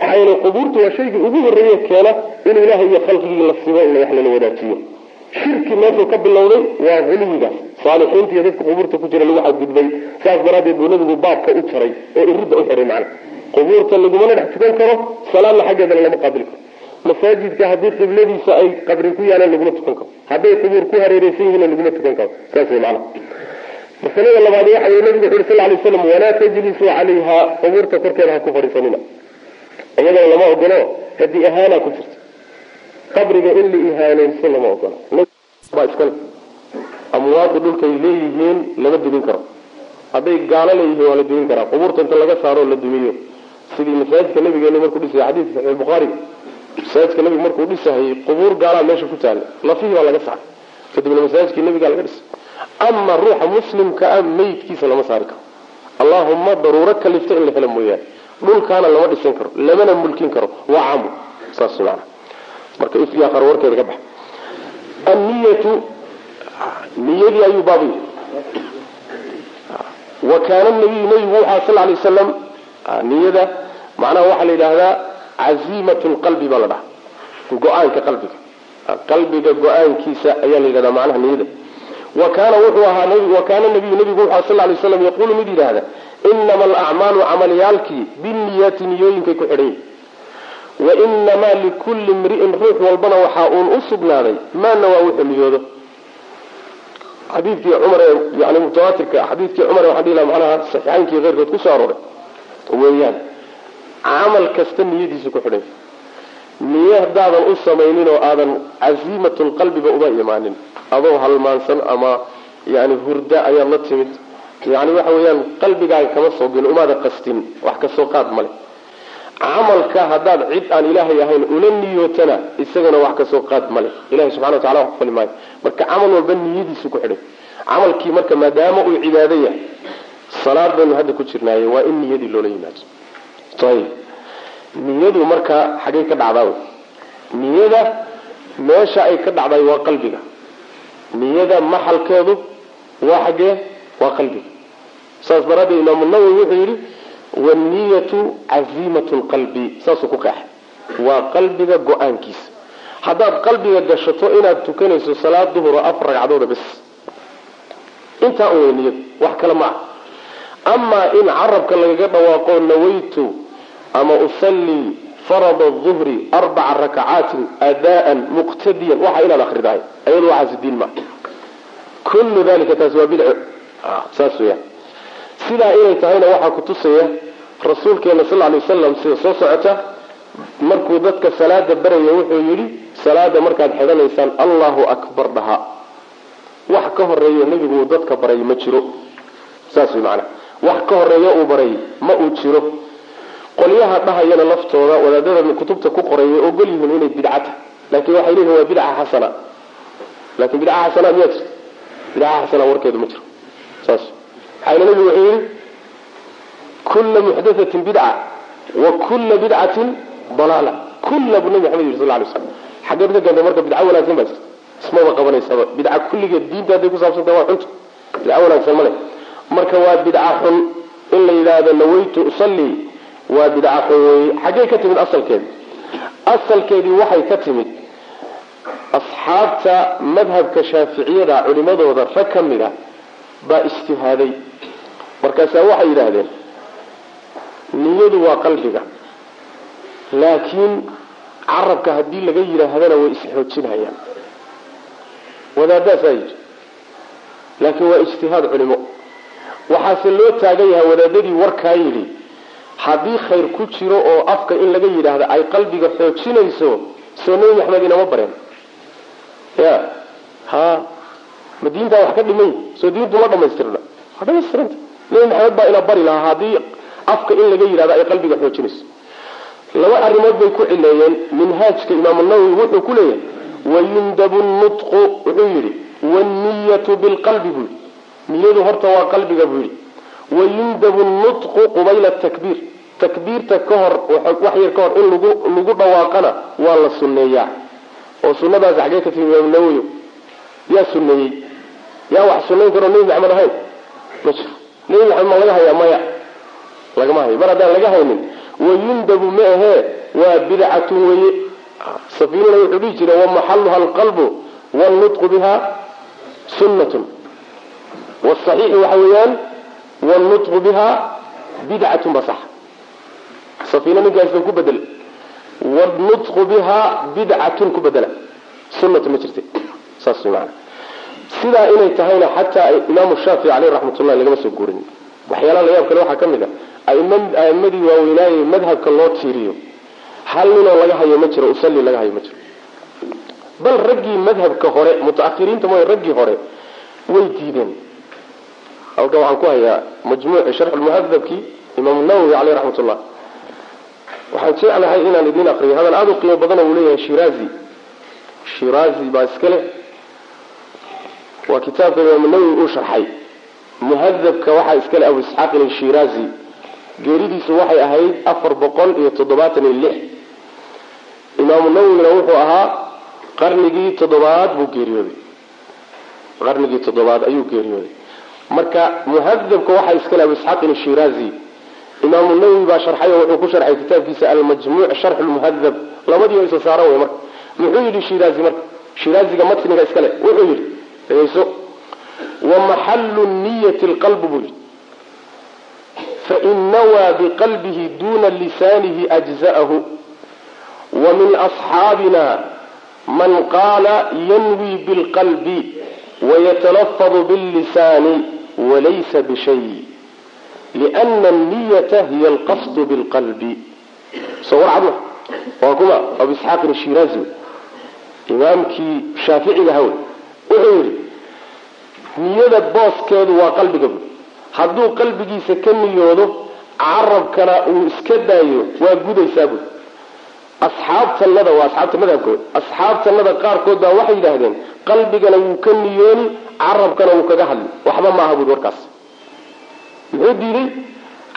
maxaa yeele qubuurta waa shaygii ugu horreeye keena in ilaahay iyo khalqigii la simo in wax lala wadaajiyo shirki meeshuu ka bilowday waa culuwigaas saalixiinta iyo dadka qubuurta ku jira lagu xadgudbay saas daraaddeed buu nabigu baabka u jaray oo iridda u xiray macna. Qubuurta lagumana dhex tukan karo salaadna xaggeedana lama qaabil karo. Masaajidka haddii qibladiisa ay qabri ku yaalaan laguma tukan karo. Hadday qubuur ku hareereysan yihiin laguma tukan karo. Saas way macna. Masalada labaad waxa nabigu wuxu uri sal lay slam walaa tajlisuu calayha qubuurta korkeeda ha ku fadhiisanina iyadoo lama ogolo haddii ihaana ku jirta qabriga in la ihaanaysto lama iskale. Amwaadu dhulkay leeyihiin lama dumin karo. Hadday gaalo leeyihiin waa la dumin karaa. Qubuurta inta laga saaro la dumiyo. Sidii masaajidka nabigeena markuu dhisay xadiidka saxiix bukhaari masaajidka nabiga markuu dhisahayay qubuur gaalaa meesha ku taala lafihii baa laga saaray. Kadibna masaajidkii nabigaa laga dhisay. Ama ruuxa muslimka ah meydkiisa lama saari karo. Allahuma daruuro kalifta in la helo mooyaane dhulkaana lama dhisan karo lamana mulkin karo. Waa caamu saas maana marka ifya qar warkeeda ka bax. Anniyatu niyadii ayuu baabiy wa kaana nabiyu nabigu wuxaa sal lay wasalam niyada macnaha waxaa la yidhaahdaa caziimat lqalbi baa la dhaha go'aanka qalbiga. Qalbiga go'aankiisa ayaa la yidhahdaa macnaha niyada wa kaana wuxuu ahaa wa kaana nabiyu nabigu wuxu sal lay slam yaquulu mid yidhaahda inama alacmaalu camalyaalkii binniyaati niyooyinkay ku xidhan yihiin wa inamaa likulli imri'in ruux walbana waxaa uun u sugnaaday maana waa wuxuu niyoodo. Xadiidkii cumar ee yani mutawaatirka xadiidkii cumar waxaan dhihi laha macnaha saxiixaynkii keyrkood ku soo arooray. Weeyaan camal kasta niyadiisu ku xidhan niyo haddaadan u samaynin oo aadan casiimatulqalbiba uma imaanin. Adoo halmaansan ama yani hurda ayaad la timid. Yani waxa weeyaan qalbigaaga kama soo gelin umaada qastin wax ka soo qaad male camalka haddaad cid aan ilaahay ahayn ula niyootana isagana wax ka soo qaad male ilahay subxana wa tacala wax kufali maayo. Marka camal walba niyadiisu ku xidhay. Camalkii marka maadaama uu cibaado yahay salaad baynu hadda ku jirnaaye waa in niyadii loola yimaado. Ayib niyadu marka xaggay ka dhacdaa niyada meesha ay ka dhacday waa qalbiga. Niyada maxalkeedu waa xaggee waa qalbiga. Saas daraaddeed imaamu nawowi wuxuu yidhi waniyatu caziimatu lqalbi saasuu ku qeexay waa qalbiga go'aankiisa. Haddaad qalbiga gashato inaad tukanayso salaad duhuro afar ragcadooda bes. Intaa un wey niyadu wax kale ma ah amaa in carabka lagaga dhawaaqo nawaytu ama usallii farada duhri arbaca rakacaatin adaan muqtadiyan waxa inaad akridahay ayadu waxaasi diin maa kullu dalika taasi waa bidco saas weya sidaa inay tahayna waxaa kutusaya rasuulkeena sal lay wasalam sida soo socota markuu dadka salaada baraya wuxuu yidhi salaada markaad xidhanaysaan allahu akbar dhaha wax ka horeeyo nebigu uu dadka baray ma jiro saas way macana wax ka horeeyo uu baray ma uu jiro qolyaha dhahayana laftooda wadaadada kutubta ku qoray way ogol yihiin inay bidca tahay laakiin waxay leeyihiin waa bidca xasana laakiin bidca xasana miyaa jirta bidca xasana warkeedu ma jiro saas. Maxayna nabigu wuxuu yihi kula muxdathatin bidca wa kula bidcatin dalaala. Kula buu nabi maxamed yiri sal lay slam xaggeed ka gantay marka bidca wanaagsan baa jirta. Ismaba qabanaysaba. Bidca kulligeed diinta hadday kusaabsantah waa xunta bidca wanaagsan male marka waa bidca xun in la yidhaahdo nawaytu usallii waa bidca xun wey xaggey ka timid asalkeedi asalkeedii waxay ka timid asxaabta madhabka shaaficiyada culimadooda rag ka mid a baa ijtihaaday. Markaasaa waxay yidhaahdeen niyadu waa qalbiga. Laakiin carabka haddii laga yidhaahdana way isxoojinayaan wadaadaasaa yidhi. Laakiin waa ijtihaad culimo. Waxaase loo taagan yahay wadaadadii warkaa yidhi haddii khayr ku jiro oo afka in laga yidhaahdo ay qalbiga xoojinayso soo nebi maxamed inama bareen. Ya ha ma diintaa wax ka dhimay soo diintu ma dhamaystirna waa dhamaystiranta nebi maxamed baa ina bari lahaa haddii afka in laga yidhahdo ay qalbiga xoojinayso. Laba arrimood bay ku cileeyeen. Minhaajka imaamu nawowi wuxuu ku leeyahay wayundabu nutqu wuxuu yidhi wanniyatu bilqalbi buu yidhi. Niyadu horta waa qalbiga buu yidhi wayundabu nutqu qubayla takbiir takbiirta ka hor wax yar ka hor in lagu dhawaaqana waa la sunneeyaa. oo sunnadaas xaggee ka timi nawowi. Yaa sunneeyey. Yaa wax sunnayn karoo nebi maxamed ahayn? Ma nebi maxamed ma laga hayaa maya? Lagama hayo. Mar haddaan laga haynin wayundabu ma ahee waa bidcatun weye safiinuna wuxuu dhihi jira wamaxaluha alqalbu wannutqu biha sunnatun. Wsaxiixi waxa weeyaan wannutqu biha bidcatun ba sax safiina ninkaasba ku bedel wannutqu biha bidcatun ku bedela sunnatu ma jirta saas maana sidaa inay tahayna xataa imaamu shaafici caleyh raxmat ullahi lagama soo guurin waxyaalaha la yaab kale waxaa ka mid a a'imadii waaweynaaye madhabka loo tiiriyo hal ninoo laga hayo ma jiro usalli laga hayo ma jiro bal raggii madhabka hore mutaakhiriinta mooy raggii hore way diideen halkan waxaan ku hayaa majmuuci sharx lmuhadabkii imaamu nawowi caleyh raxmat ullah waxaan jeclahay inaan idiin akriyo hadal aada u qiimo badan uu leeyahay shiraazi shiraazi baa iska leh. Waa kitaabka imaamu nawowi uu sharxay. Muhadabka waxaa iskale abu isxaaq ilshiraazi geeridiisu waxay ahayd afar boqol iyo toddobaatan iyo lix. Imaamu nawowina wuxuu ahaa qarnigii toddobaad buu geeriyooday. Qarnigii toddobaad ayuu geeriyooday marka muhadabka waxaa iskale abu isxaaq ilshiraazi imaamu nawowi baa sharxay oo wuxuu ku sharxay kitaabkiisa almajmuuc sharx lmuhadab labadii o isa saaran wey marka. Muxuu yidhi shiraazi marka? Shiraaziga matniga iskale wuxuu yidhi dhegeyso wamaxallu niyati lqalbu buu yidhi. Fain nawaa biqalbihi duna lisaanihi ajza'ahu. Wa min asxaabina man qaala yanwi bilqalbi wayatalafadu billisaani walaysa bishay liana anniyata hiya alqasdu bilqalbi soo war cadma waa kuma abu isxaaqin shiraazi imaamkii shaaficiga hawe wuxuu yidhi niyada booskeedu waa qalbiga bui hadduu qalbigiisa ka niyoodo carabkana uu iska daayo waa gudaysaa bui asxaabtanada waa asxaabta madhabkooda asxaabtanada qaarkood baa waxay yidhaahdeen qalbigana wuu ka niyooni carabkana wuu kaga hadli. Waxba maaha bui warkaas. Muxuu diiday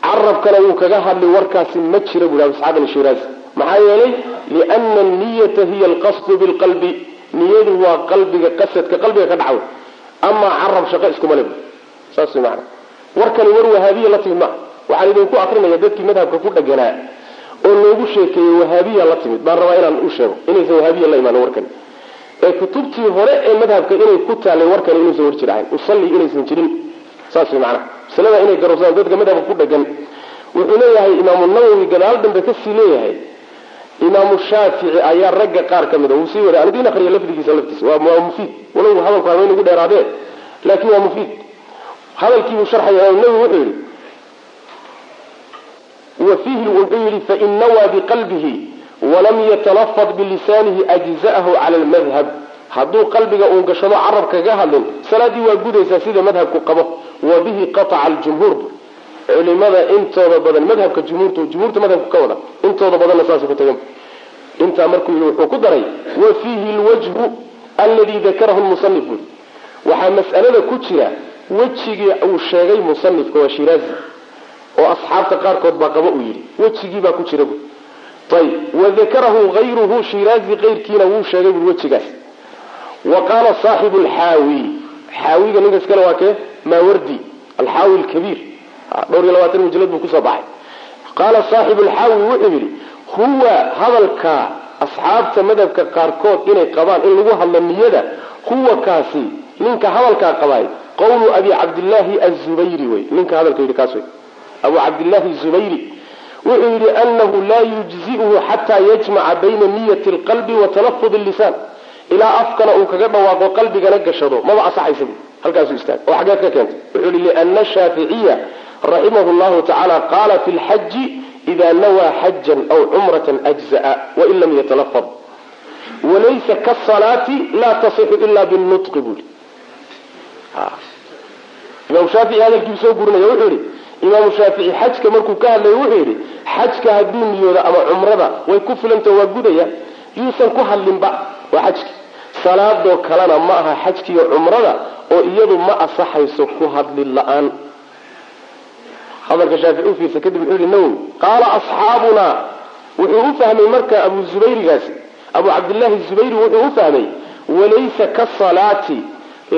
carabkana wuu kaga hadli warkaasi ma jira bui abu isxaaq shiraazi maxaa yeelay? Liana anniyata hiya alqasdu bilqalbi. Niyadu waa qalbiga qasadka qalbiga ka dhacaw amaa carab shaqo iskuma le saas man warkani war wahaabiya la timid maa waxaan idinku akrinaya dadkii madhabka ku dhaganaa oo loogu sheekeeyey wahaabiya la timid. Baan rabaa inaan u sheego. Inaysan wahaabiya la imaanin warkani ee kutubtii hore ee madhabka inay ku taalay warkani inuusan war jir ahayn usalli inaysan jirin. Saas mana masalada inay garowsadaan dadka madhabka ku dhagan wuxuu leeyahay imaamu nawowi gadaal dambe ka sii leeyahay. Imaamu shaafici ayaa ragga qaar ka mida wuu sii wada anidiin akriya lafdigiisa laftiisa. Waa mufiid. Walow hadalku haba inagu dheeraadee. Laakin waa mufiid. Hadalkiibuu sharxaya imaam nawowi wuxuu yihi wa fiihi wuxuu yihi fain nawaa biqalbihi walam yatalafad bilisaanihi ajza'ahu cala lmadhab hadduu qalbiga uun gashado carab kaga hadlin salaadii waa gudaysaa sida madhabku qabo. Wa qataca aljumhuur. Culimada intooda badan madhabka jumhuurta jumhuurta madhabka ka wada intooda badanna saasay ku tagan intaa markuu yidhi wuxuu ku daray wa fiihi lwajhu alladii dakarahu lmusanif buri waxaa mas'alada ku jira wejigii uu sheegay musanifka waa shiraazi oo asxaabta qaarkood baa qaba uu yidhi. Wejigii baa ku jira ayib wadakarahu hayruhu shiraazi keyrkiina wuu sheegay bui wejigaas wa qaala saaxibu lxaawi xaawiga ninkas kale waa kee maawardi alxaawi lkabiir dhowr iyo labaatan mujalad buu ku soo baxay qaala saaxibu lxaawi wuxuu yidhi huwa hadalka asxaabta madhabka qaarkood inay qabaan in lagu hadlo niyada huwa kaasi ninka hadalkaa qabaay qawlu abi cabdillaahi azubayri wey ninka hadalka yidhi kaas wey abu cabdillaahi zubayri wuxuu yidhi anahu laa yujzi'uhu xataa yajmaca bayna niyati alqalbi wa talafud lisaan ilaa afkana uu kaga dhawaaqo qalbigana gashado maba asaxaysa bu halkaasuu istaag oo xageed ka keentay wuxuu yihi liana shaaficiya raximahu llahu tacaala qaala fi lxaji ida nawaa xajan aw cumratan ajza'a wain lam yatalafad walaysa kasalaati laa tasixu ila binutqi buui imaam shaafici hadalkiibu soo gurinaya wuxuu yihi imaamu shaafici xajka markuu ka hadlaya wuxuu yidhi xajka hadduu niyooda ama cumrada way ku filanta waa gudaya. Yuusan ku hadlinba waa xajki. Salaadoo kalena ma aha xajkiiyo cumrada oo iyadu ma asaxayso ku hadlin la'aan. Hadalka shaafici u fiirsa kadib wuxuu yihi nawowi qaala asxaabuna. Wuxuu u fahmay marka abu zubayrigaasi abu cabdillaahi zubayri wuxuu u fahmay walaysa kasalaati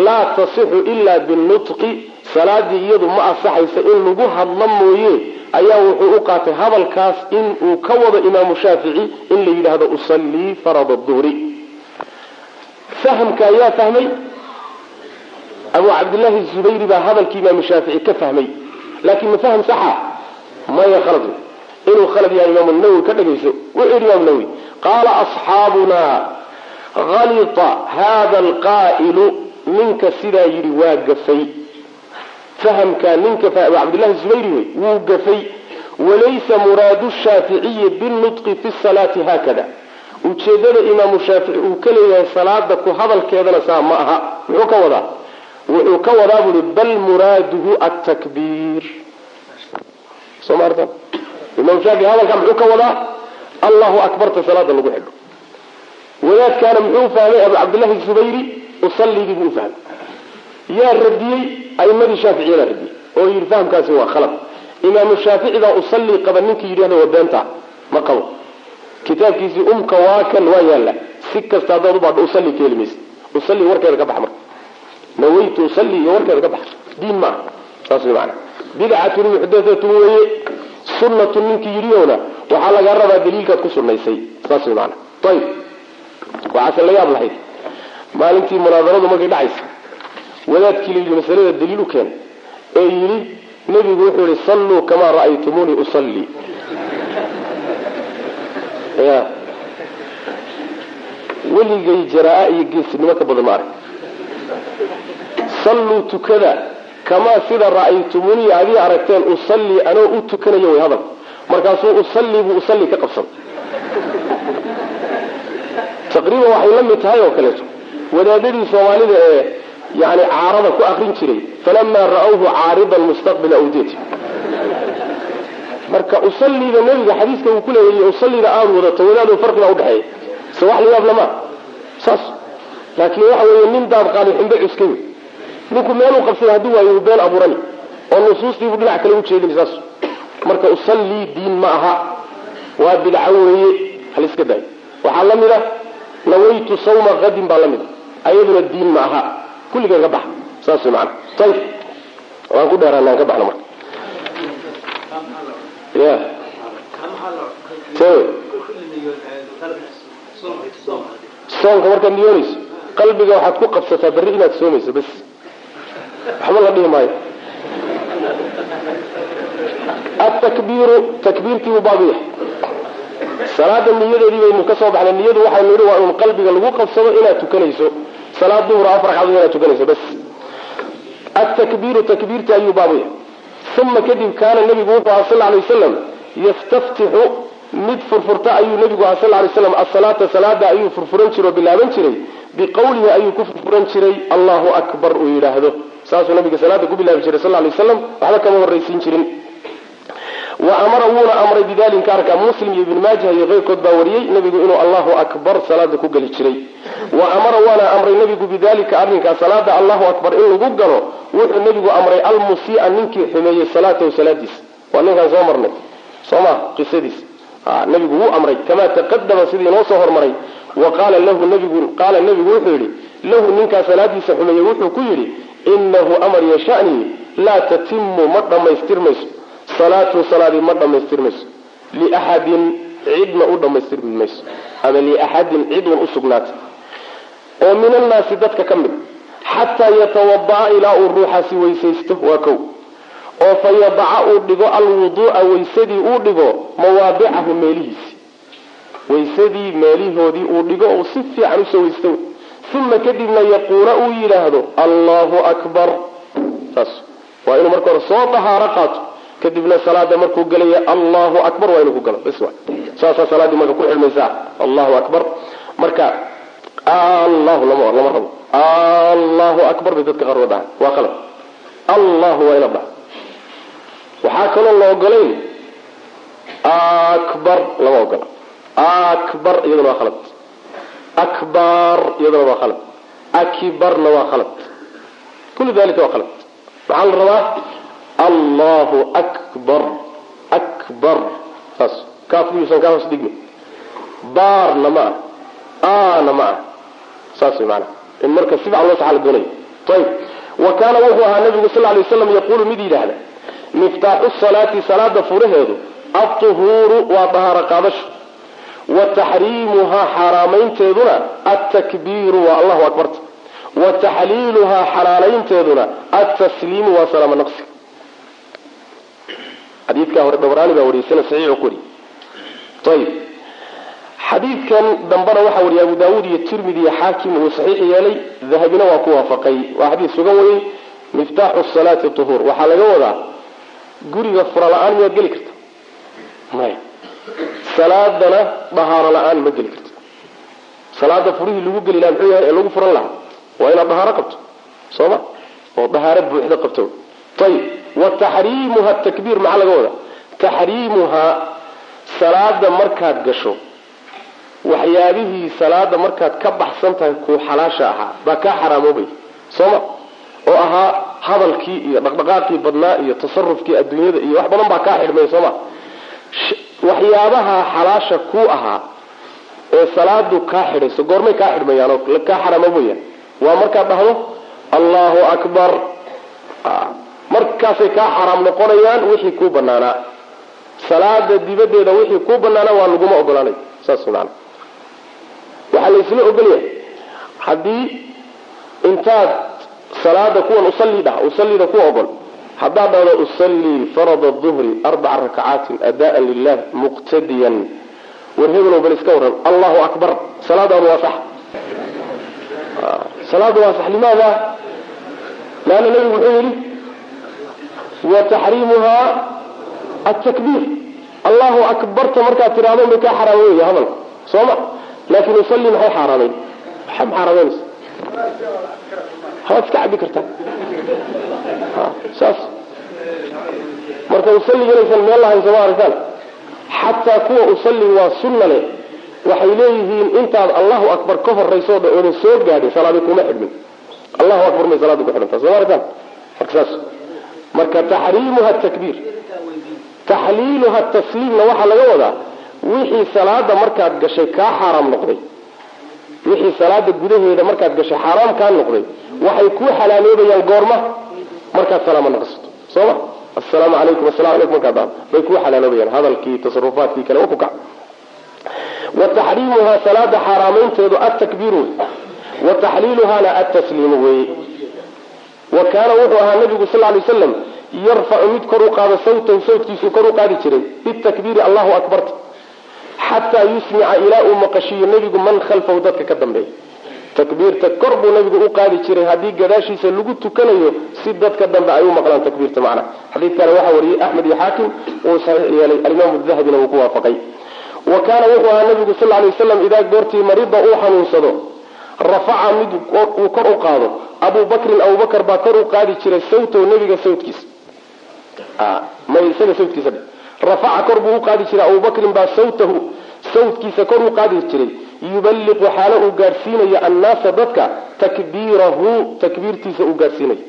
laa tasixu ila binutqi salaadii iyadu ma asaxaysa in lagu hadlo mooye ayaa wuxuu u qaatay hadalkaas in uu ka wado imaamu shaafici in la yidhaahdo usallii farada duhri fahamka ayaa fahmay. Abu cabdillaahi zubayri baa hadalkii imaamu shaafici ka fahmay. Laakiin ma faham saxa? Maya khalad inuu khalad yahay imaamu nawowi ka dhagayso wuxuu yidhi imaamu nawowi qaala asxaabuna halita hada alqaa'ilu ninka sidaa yidhi waa gafay fahamka ninka abu cabdillahi zubayri wey wuu gafay. Walaysa muraadu shaaficiyi binutqi fi salaati haakada. Ujeedada imaamu shaafici uu ka leeyahay salaada ku hadalkeedana saa ma aha. Muxuu ka wadaa. Wuxuu ka wadaa buui bal muraaduhu atakbiir soo maarta imaam shaafici hadalkaa muxuu ka wadaa? Allahu akbarta salaada lagu xidho. Wadaadkaana muxuu fahmay abu cabdillahi zubayri usalligii buu ufahmay yaa radiyey aimadii shaaficiyadaa radiyey. Oo yidhi fahamkaasi waa khalad. Imaamu shaafici baa usallii qaba ninkii yidhahda waa beenta ma qabo. Kitaabkiisii umka waa kan waa yaalla. Si kasta haddaad ubaadho usalli ka heli maysa. Usalli warkeeda ka bax marka. Nawaytu usalli iyo warkeeda ka bax. Diin maaha saas way maana bidcatun muxdathatun weeye. Sunnatun ninkii yidhiyowna waxaa lagaa rabaa daliilkaad ku sunnaysay. Saas way maana ayib waxaase la yaab lahayd maalintii munaadaradu markay dhacaysa wadaadkii la yidhi masalada daliil u keen ee yidhi nebigu wuxuu yihi salluu kamaa ra'aytumuunii usallii. <laughs> Ya weligay jaraa iyo geesinimo ka badan ma arag salluu tukada kamaa sida ra'aytumuunii adii aragteen usallii anoo u tukanayo way hadal. Markaasuu usallii buu usallii ka qabsaday <laughs> taqriiban waxay la mid tahay oo kaleeto. Wadaadadii soomaalida ee yani caarada ku akrin jiray falamaa ra'awhu caaridan mustaqbila awdiyati marka usallida nebiga xadiiska uu ku leeyahy usallida aada wadato wadaado farqi baa udhexeeya se wax la yaab lama. Saas. Laakiin waxa weeye nin daad qaadi ximbe cuskay. Wey ninku meeluu qabsada haddii waayo uu been abuurani oo nusuustiibuu dhinac kale ujeedin saas. Marka usallii diin ma aha. Waa bidco weeye. Haliska daay. Waxaa la mid a nawaytu sawma kadin baa la mid a ayaduna diin ma aha kulligan ka baxa. Saas maana ayib waan ku dheeraana aan ka baxno marka. Ya. Soonka markaad niyoonayso qalbiga waxaad ku qabsataa berri inaad soomayso bas waxba la dhihi maayo. Atakbiiru takbiirtiibuu baabu yahay. Salaada niyadeedii baynu ka soo baxnay niyadu waxaynu yidhi waa un qalbiga lagu qabsado inaad tukanayso salaad duhur afar ragcadood inaad tukanayso bas. Atakbiiru takbiirti ayuu baabu yahay uma kadib kaana nabigu wuxuu aha sal lay wasalam yastaftixu mid furfurta ayuu nabigu aha sal lay slam asalaata salaada ayuu furfuran jiray oo bilaaban jiray. Biqawlihi ayuu ku furfuran jiray allahu akbar uu yidhaahdo. Saasuu nabiga salaada ku bilaabi jiray sal lay waslam waxba kama horraysiin jirin wa amara wuuna amray bidalika arka muslim iyo ibn maaja iyo keyrkood baa wariyey nabigu inuu allahu akbar salaada ku geli jiray. Wa amara waana amray nabigu bidalika arrinkaa salaada allahu akbar in lagu galo wuxuu nabigu amray almusia ninkii xumeeyey salaatahu salaadiisa waa ninkaan soo marnay? Soo ma qisadiis nabigu wuu amray kamaa taqadama sidii inoo soo hormaray. Wa qaala nabigu wuxuu yidhi lahu ninkaa salaadiisa xumeeyey wuxuu ku yidhi inahu amar yashanii laa tatimu ma dhammaystirmayso salaatu salaadii ma dhammaystirmayso liaxadin cidna u dhammaystirmi ama liaxadin cid un u sugnaatay. Oo min annaasi dadka ka mid xataa yatawada'a ilaa uu ruuxaasi weysaysto waa kow. Oo fa uu dhigo alwuduu'a waysadii uu dhigo mawaadicahu meelihiisi. Waysadii meelihoodii uu dhigo uu si fiican u soo weysto uma kadibna yaquula uu yidhaahdo allahu akbar. Saas. Waa inuu marka hore soo dahaaro qaato kadibna salaada markuu gelaya allahu akbar waa inuu ku galo. Saasaa salaaddii marka ku xidhmaysaa allahu akbar. Marka allahu lama rabo. Allahu akbar bay dadka qaar dhahay waa qalad allahu waa ina dhaha waxaa kaloo la ogolayn akbar lama ogola. Akbar iyaduna waa khalad akbar iyaduna waa khalad akibarna waa khalad kullu dalika waa khalad maxaa la rabaa allahu akbar akbar. Saas kaafkuyuusan kaa hoos dhigmi baarna ma ah ana ma ah saas way maanaa in marka si fiican loo saxa la doonayo ayib wa kaana wuxuu ahaa nabigu sal lay slam yaquulu mid yidhaahda miftaaxu salaati salaada furaheedu altuhuuru waa dahaaro qaadasho. Wa taxriimuhaa xaaraamaynteeduna waa allahu akbarta wa xalaalaynteeduna altasliimu waa salaamo naqsi xadiidkaa hore dabraani baa wariyay ku wariyay ayib xadiidkan dambena waxaa wariyay abu daawuud iyo tirmidi iyo xaakim uu saxiix yeelay dahabina waa ku waafaqay. Waa xadiis sugan weyey miftaaxu salaati tuhuur. Waxaa laga wadaa guriga fura la'aan miyaad geli karta? Maya salaadana dahaaro la'aan ma geli karta. Salaada furihii lagu geli laha muxuu yahay ee lagu furan lahaa? Waa inaad dahaaro qabto. Soo ma? Oo dahaaro buuxda qabto. Ayib wa taxriimuha takbiir maxaa laga wadaa? Taxriimuhaa salaada markaad gasho. Waxyaabihii salaada markaad ka baxsan tahay kuu xalaasha ahaa baa kaa xaraamoobay sooma oo ahaa hadalkii iyo dhaqdhaqaaqii badnaa iyo tasarufkii adduunyada iyo wax badan baa kaa xidhmay sooma waxyaabaha xalaasha kuu ahaa ee salaadu kaa xidhayso goormay kaa xidhmayaan oo kaa xaraamoobaya waa markaad dhahdo allahu akbar markaasay kaa xaraam noqonayaan wixii kuu banaanaa salaada dibadeeda wixii kuu banaanaa waa laguma ogolaanay saas maana waxaa la isla ogolyahay haddii intaad salaada kuwan usalli dhah usallida ku ogol haddaad dhahdo usallii farada duhri arbaca rakacaatin adaan lilah muqtadiyan. War bal iska waran allahu akbar salaadaadu waa sax. Salaadu waa sax limaada? Laanna nabigu muxuu yidhi wa taxriimuhaa atakbiir allahu akbarta markaad tidhahdo bay kaa xaraam wey hadalka soo ma laakin usalli maxay xaaraamayn maxaa xaaraameynaysa hawaad iska cabi kartaa saas marka usalliga inaysan meel lahayn sooma aragtaan xataa kuwa usalli waa sunna leh waxay leeyihiin intaad allahu akbar ka horayso oodan soo gaadhin salaadi kuma xidhmin allahu akbar may salaada ku xidhantaa soma aragtaan marka saas marka taxriimuha takbiir taxliiluha tasliimna waxaa laga wadaa wixii salaada markaad gashay kaa xaaraam noqday. Wixii salaada gudaheeda markaad gashay xaaraam kaa noqday. Waxay kuu xalaaloobayaan goorma markaad salaama naqsato. Sooma? Asalaamu calaykum asalamu alaykum markaad bay kuu xalaaloobayaan. Hadalkii tasarufaadkii kale wa wa taxriimuhaa salaada xaaraamaynteedu atakbiiru wey. Wa taxliiluhaana atasliimu weeye wa kaana wuxuu ahaa nabigu sal lay slam yarfacu mid kor u qaado sawtahu sawtkiisuu kor u qaadi jiray bitakbiiri allahu akbarta xataa yusmica ilaa uu maqashiiyo nebigu man khalfahu dadka ka dambeeya. Takbiirta kor buu nabigu u qaadi jiray haddii gadaashiisa lagu tukanayo si dadka dambe ay u maqlaan takbiirta macna. Xadiidkana waxaa wariyey axmed iyo xaakim uu saxiix yeelay alimaamu dahabina uu ku waafaqay. Wa kaana wuxuu ahaa nabigu sal lay waslam idaa goortii marida uu xanuunsado rafaca mid uu kor u qaado. Abu bakrin baa kor u qaadi jiray sawtahu nebiga sawtkiisa isaga sawtkiisa rafaca kor buu u qaadi jiray abubakrin baa sawtahu sawtkiisa kor u qaadi jiray. Yuballiqu xaalo uu gaadhsiinayo annaasa dadka takbiirahu takbiirtiisa uu gaadhsiinayo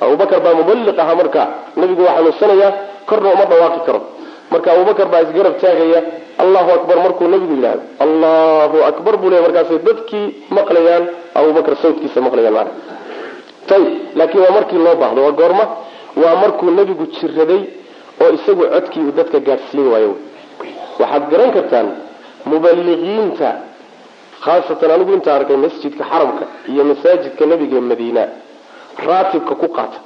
abubakar baa muballiq ahaa marka nabigu waa xanuunsanayaa korna uma dhawaaqi karo marka abubakar baa isgarab taagaya allahu akbar markuu nabigu yidhahdo allahu akbar buu leey markaasay dadkii maqlayaan abubakar sawtkiisa maqlayaan ayib laakiin waa markii loo baahdo waa goorma. Waa markuu nebigu jiraday oo isagu codkii uu dadka gaadhsiin waayo. Waxaad garan kartaan mubaliqiinta khaasatan anigu inta arkay masjidka xaramka iyo masaajidka nabiga madiina raatibka ku qaata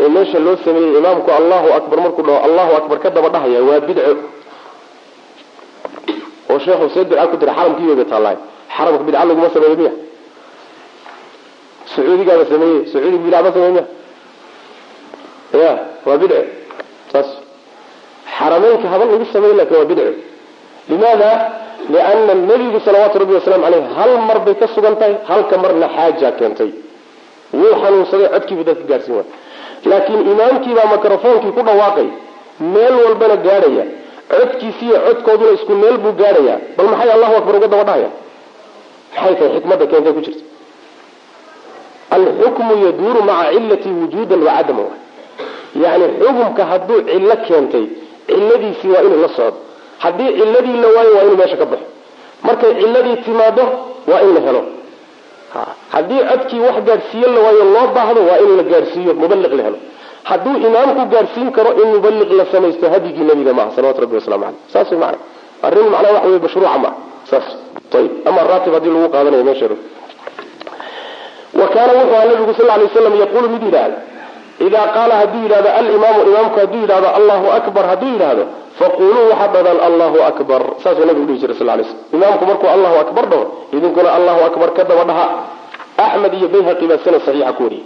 ee meesha loo sameeyey imaamku allahu akbar markuu dhaho allahu akbar ka daba dhahaya waa bidco. Oo sheekhu see bidca ku dira xaramkiiyoga taalaay xaramka bidca laguma sameeyo miya? Sacuudigaaba sameeye sacuudiga bidca ma sameey miya? Ya waa bidco. Saas. Xarameynka haba lagu sameey laakiin waa bidco. Limaada? Liana nabigu salawaatu rabbi wasalaamu caleyh hal mar bay ka sugan halka marna xaaja keentay. Wuu xanuunsaday codkiibu dadka gaarsiin waay laakiin imaamkiibaa microfoonkii ku dhawaaqay meel walbana gaadhaya. Codkiisiiyo codkooduna isku meel buu gaadhaya. Bal maxay allahu akbar uga daba dhahaya? Maxay tahay xikmadda keentay ku jirta? Alxukmu yaduuru maca cilati wujuudan wa cadama. Xukumka hadduu cillo keentay ciladiisii waa inuu la socdo. Haddii ciladii la waayo waa inuu meesha ka baxo. Markay ciladii timaado waa in la helo haddii codkii wax gaadhsiiye la waayo loo baahdo waa in la gaadhsiiyo mubaliq la helo. Hadduu imaamku gaadhsiin karo in mubaliq la samaysto hadyigii nabiga maaha salawatu rabbi waslamu caleyh saas macana arrin macnaha waxa wey mashruuca maaha saas. Ayib ama raatib haddii lagu qaadanayo meesha wa kaana wuxuu aha nabigu sal lay slam yaquulu mid yidhaahda idaa qaala hadduu yidhahdo alimaamu imaamku hadduu yidhahdo allahu akbar hadduu yidhaahdo faquluu waxaad dhadaan allahu akbar saasuu nabigu dhihi jiray sal lay slm imaamku markuu allahu akbar dhaho idinkuna allahu akbar ka daba dhaha axmed iyo bayhaqi baa sanad saxiixa ku wariyey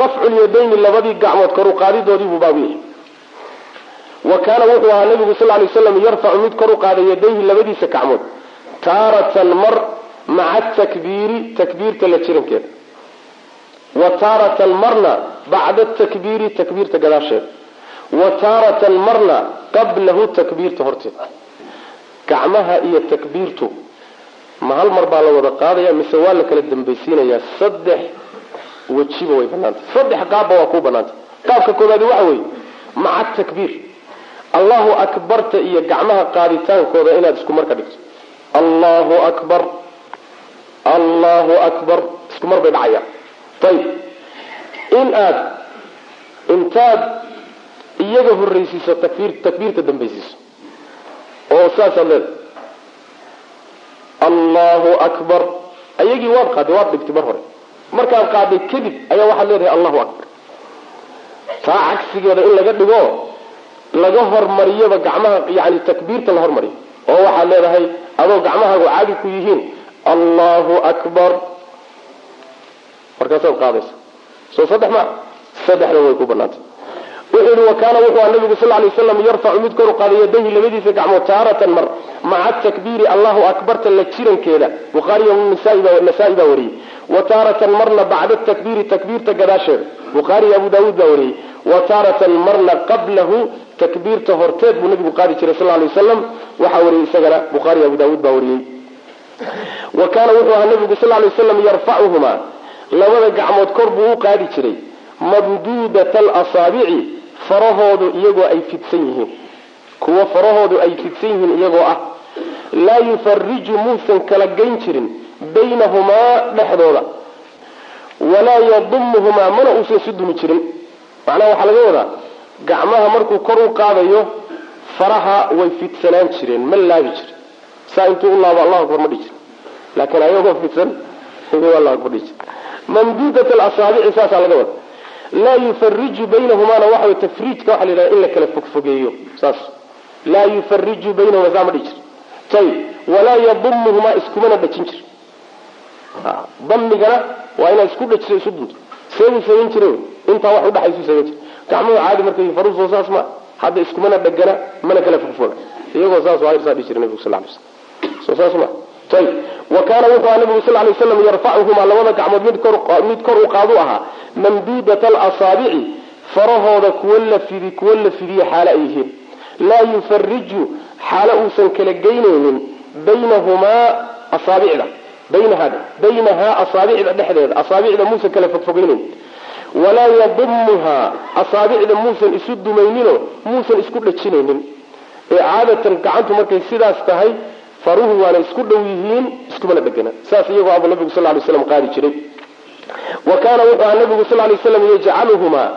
rafculyadayni labadii gacmood karu qaadidoodii buu baabu yahay wa kaana wuxuu ahaa nabigu sal lay slam yarfacu mid kor u qaada yadayhi labadiisa gacmood taaratan mar maca takbiiri takbiirta la jirankeeda wa taaratan marna bacda takbiiri takbiirta gadaasheeda wa taaratan marna qablahu takbiirta horteeda gacmaha iyo takbiirtu ma hal mar baa la wada qaadaya mise waa la kala dambaysiinayaa? Saddex wejiba way banaantay saddex qaabba waa kuu banaantay qaabka koobaadi waxa weeye maca takbiir. Allahu akbarta iyo gacmaha qaaditaankooda inaad isku mar ka dhigto. Allahu akbar allahu akbar isku mar bay dhacayaan. Ayib in aad intaad iyaga horreysiiso takbiir takbiirta dambaysiiso. Oo saasaad leedahay allahu akbar. Ayagii waad qaaday waad dhigtay mar hore. Markaad qaaday kadib ayaa waxaad leedahay allahu akbar. Taa cagsigeeda in laga dhigo laga hormariyaba gacmaha yani takbiirta la hormariyo. Oo waxaad leedahay adoo gacmahaagu caadi ku yihiin allahu akbar. Markaasaad qaadaysa. Soo saddex maa saddexda way ku banaantay wuxuu yihi wa kaana wuxuu aha nabigu sal lay slam yarfacu mid kor u qaaday yadayhi labadiisa gacmood taaratan mar maca takbiiri allahu akbarta la jirankeeda. Bukhaariy nasaa-i baa wariyey. Wa taaratan marna bacda takbiiri takbiirta gadaasheeda bukhaariy abu daawuud baa wariyey. Wa taaratan marna qablahu takbiirta horteed buu nabigu qaadi jiray sal lay wasalam waxaa wariyey isagana bukhaariy abu daawuud baa wariyey. Wa kaana wuxuu ahaa nabigu sal lay waslam yarfacuhumaa labada gacmood kor buu u qaadi jiray. Mamduudata alasaabici farahoodu iyagoo ay fidsan yihiin. Kuwa farahoodu ay fidsan yihiin iyagoo ah. Laa yufariju muusan kala geyn jirin baynahumaa dhexdooda. Walaa yadumuhumaa mana uusan isu dumi jirin. Macnaha waxaa laga wadaa gacmaha markuu kor u qaadayo faraha way fidsanaan jireen ma laabi jirin. Saa intuu u laabo allahu akbar ma dhihi jir laakiin ayagoo fidsan <laughs> mamduudat alasaabici saasaa laga wada laa yufariju baynahumaana waxa tafriijka waxa la yidhaha in la kala fogfogeeyo saas. Laa yufariju baynahuma saa ma dhihi jir ayib walaa yadumuhumaa iskumana dhajin jir damigana waa inaa isku dhajisa isu dunto seebuu samayn jire intaa wax udhaxaysu samayn jir gacmuhu caadi markay faruusoo saas ma hadda iskumana dhegana mana kala fogfoga iyagoo saas waa saa dhihi jira nabigu sal lay slam soo saas ma wa kaana wuxuu aha nabigu sal lay slam yarfacuhumaa labada gacmood mid kor u qaadu ahaa mamduudat alasaabici farahooda kuwa la fidi kuwa la fidiye xaalo ay yihiin. Laa yufariju xaalo uusan kala geynaynin baynahumaa asaabicda baynaha baynahaa asaabicda dhexdeeda asaabicda muusan kala fogfogeynayn walaa yadumuhaa asaabicda muusan isu dumaynino muusan isku dhajinaynin. Ee caadatan gacantu markay sidaas tahay faruhu waana isku dhow yihiin iskumana dhegana saas iyagoo abu nabigu sal lay slam qaadi jiray. Wa kaana wuxuu aha nabigu sal lay slam yajcaluhumaa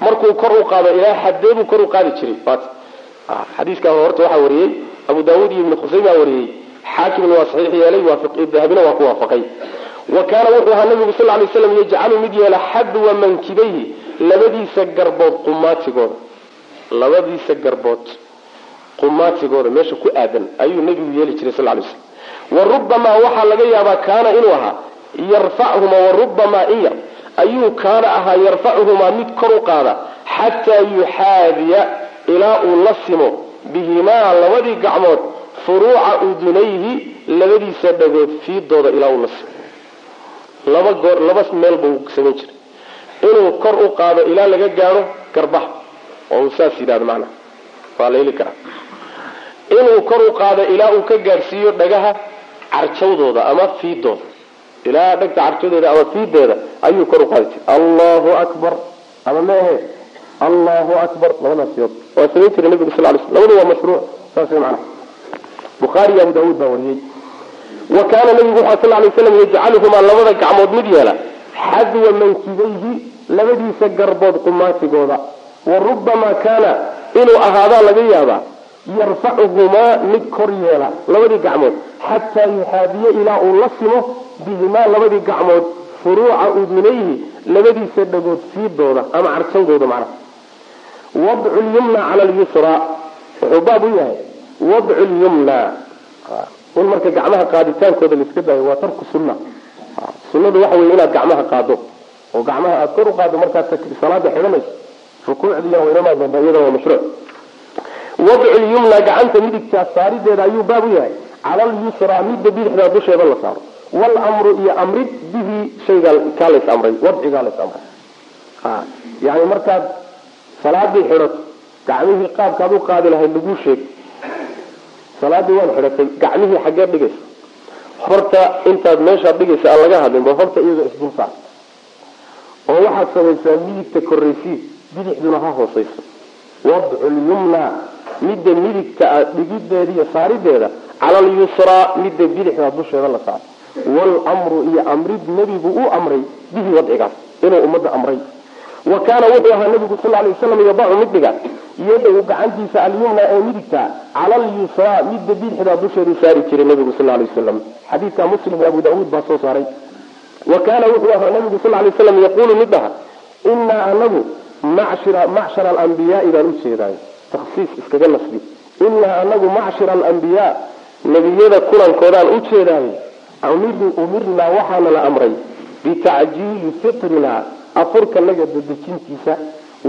markuu kor u qaado ilaa xadeebuu kor u qaadi jiray. Xadiiskaa horta waxaa wariyey abu daawuud iyo ibnu khusayma wariyey. Xaakimna waa saxiix yeelay dahabina waa ku waafaqay. Wa kaana wuxuu ahaa nabigu sal lay slam yajcalu mid yeela xadwa mankibayhi labadiisa garbood qumaatigooda labadiisa garbood qumaatigooda meesha ku aadan ayuu nabigu yeeli jiray lay slam. Wa rubamaa waxaa laga yaabaa kaana inuu ahaa yarfachumaa warubamaa in yar ayuu kaana ahaa yarfachumaa mid kor u qaada xataa yuxaadiya ilaa uu la simo. Bihimaa labadii gacmood furuuca udunayhi labadiisa dhagood fiidooda ilaa uu la simo. Laba meel buu samayn jiray. Inuu kor u qaado ilaa laga gaadho garbaha. Oo uu saas yidhahdo macnaha waa la heli karaa. Inuu kor u qaado ilaa uu ka gaadhsiiyo dhagaha carjawdooda ama fiidooda. Ilaa dhagta carjawdeeda ama fiideeda ayuu kor u qaadi jiray allahu akbar. Ama meehe allahu akbar. Labadaas waa samayn jiray nabigu sal lay sl labadu waa mashruuc. Saas way macnaha. Bukhaari iyo abu daawuud baa wariyey. Wa kaana nabigu waxaa sal lay slam yajcaluhumaa labada gacmood mid yeela. Xadwa mankibayhi labadiisa garbood qumaatigooda wa rubamaa kaana inuu ahaadaa laga yaabaa yarfacuhumaa mid kor yeela labadii gacmood xataa yuxaadiya ilaa uu la simo bihimaa labadii gacmood furuuca udunayhi labadiisa dhagood fiidooda ama carjawdooda macnaha. Wadcu lyumna cala lyusra wuxuu baab u yahay wadcu lyumna in marka gacmaha qaaditaankooda laiska daayo waa tarku sunna. Sunnadu waxa wey inaad gacmaha qaado oo gacmaha aada kor u qaado markaad salaada xidhanayso rukuucdiina waynama doontaa iyada waa mashruuc wadcu lyumna gacanta midigtaa saarideeda ayuu baab u yahay. Cala lyusra midda bidixdaa dusheeda la saaro. Wlmru iyo amrid bihi shayga kaa lays amray wadcigaa lays amray. Yani markaad salaadii xidhato gacmihii qaabkaad u qaadi lahayd laguu sheeg. Salaadii waan xidhatay gacmihii xaggee dhigaysa. Horta intaad meeshaad dhigaysa aan laga hadlin ba horta iyaga isdul saar oo waxaad samaysaa midigta koraysiid bidixduna ha hoosayso. Wadcu lyumna midda midigta a dhigideeda iyo saarideeda cala midda bidixda dusheeda la saaro wlmru iyo amrid nebigu uu amray bihi wadcigaas inuu ummadda amray. Wa kaana wuxuu ahaa nabigu sal lay waslam yadacu mid dhiga gacantiisa alyumna ee midigta cala alyusraa midda bidixda dusheedu saari jiray nabigu sal lay wasalam xadiidka muslim iyo abu daauud baa soo saaray. Wa kaana wuxuu ahaa nabigu sal lay waslam yaquulu mid dhaha inaa anagu macshara alambiyaai baan ujeedaay taksiis iskaga nasbi. Inaa anagu macshira alambiyaa nebiyada kulankoodaan ujeedaay umirnaa waxaana la amray bitacjiili fitrinaa afurkanaga dadejintiisa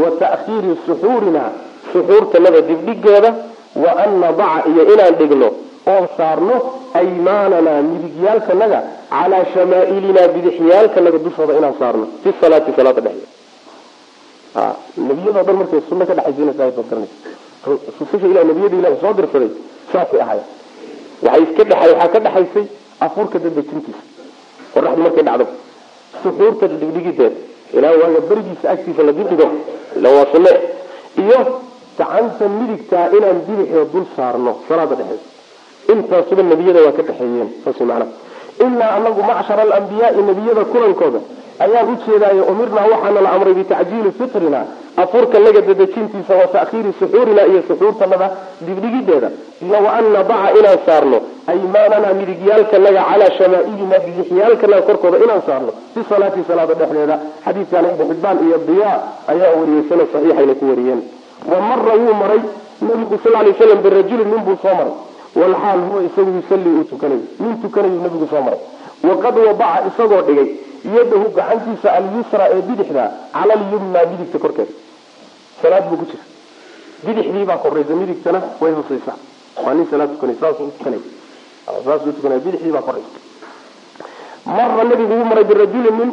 wa ta'khiiri suxuurinaa suxuurtanaga dibdhigeeda wa an nadaca iyo inaan dhigno oon saarno aymaananaa midigyaalkanaga calaa shamaa'ilinaa bidixyaalkanaga dushooda inaan saarno. Fi salaati salaada dhexdeeda nebiyadoo dhan markay sunno ka ilah nebiyada ilahi soo dirsaday saasay ahayn waxay iska dheay waxaa ka dhexaysay afurka dadejintiisa qoraxdu markay dhacdo suxuurta dhigdhigideeda ilaa waaga berigiisa agtiisa la dibdhigo waa iyo gacanta midigtaa inaan bidixda dul saarno salaada dhexeeda intaasuba nebiyada waa ka dhexeeyeen saas macnaha inaa anagu macshara alambiyaai nebiyada kulankooda ayaan ujeedaayo umirnaa waxaana la amray bitacjiili fitrina afurkanaga dadejintiisa wa ta'khiiri suxuurina iyo suxuurtanada dibdhigideeda iyo wa an nadaca inaan saarno aymaanana midigyaalkanaga calaa shamaailina bidixyaalkanaga korkooda inaan saarno fi salaati salaada dhexdeeda. Xadiidkana ibn xibaan iyo diya ayaa wariyey saxiixayna ku wariyeen. Wa mara wuu maray nabigu sal lay slam birajulin nin buu soo maray. Walxaal huwa isagu yusalli uu tukanayo nin tukanayu nabigu soo maray waqad wadaca isagoo dhigay yadahu gacantiisa alyusra ee bidixda cala alyumna midigta korkeeda salaad buu ku jira. Bidixdii baa koraysa midigtana way hooseysaa waa nin salaad tukanay bidixdii baa koraysa. Mara nabigu uu maray birajulin nin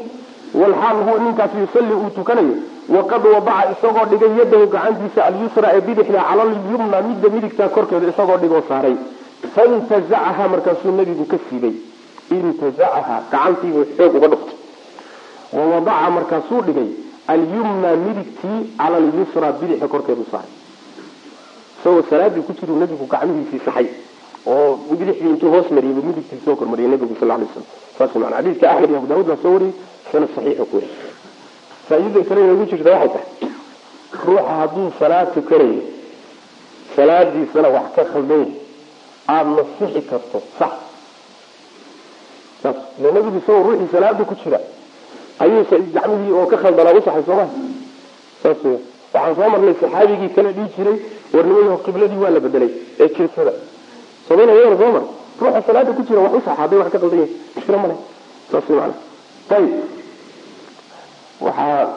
walxaal huwa ninkaasi yusalli uu tukanayo waqad wadaca isagoo dhigay yadahu gacantiisa alyusra ee bidixda cala alyumna midda midigta korkeeda isagoo dhigoo saaray. Faintazacaha markaasuu nabigu ka siibay intazacaha gacantiibuu xoog uga dhuftay wawadaca markaasuu dhigay alyumna midigtii cala alyusra bidixda korkeedu saaray isagoo salaadii ku jiru nabigu gacmihiisii saxay oo bidixdii intuu hoos mariyay midigtii soo kormariyay nabigu sal lay slam saas mana xadiidka axmed iyo abu daawud baa soo wariyey sanad saxiixa ku faaidada kale inagu jirta waxay tahay ruuxa hadduu salaad tukanayo salaadiisana wax ka khaldan aada nasixi karto sax nabigu isagoo ruuxii salaada ku jira ayuu gacmihii oo ka khaldanaa usaxay sooma saas waxaan soo marnay saxaabigii kala dhihi jiray warnimayo qibladii waa la bedelay ee jirsada somayna iyadana soo mar ruuxa salaada ku jira wax usaxa hadday wax ka qaldan yahay. Mushkila male saas macana ayib waxaa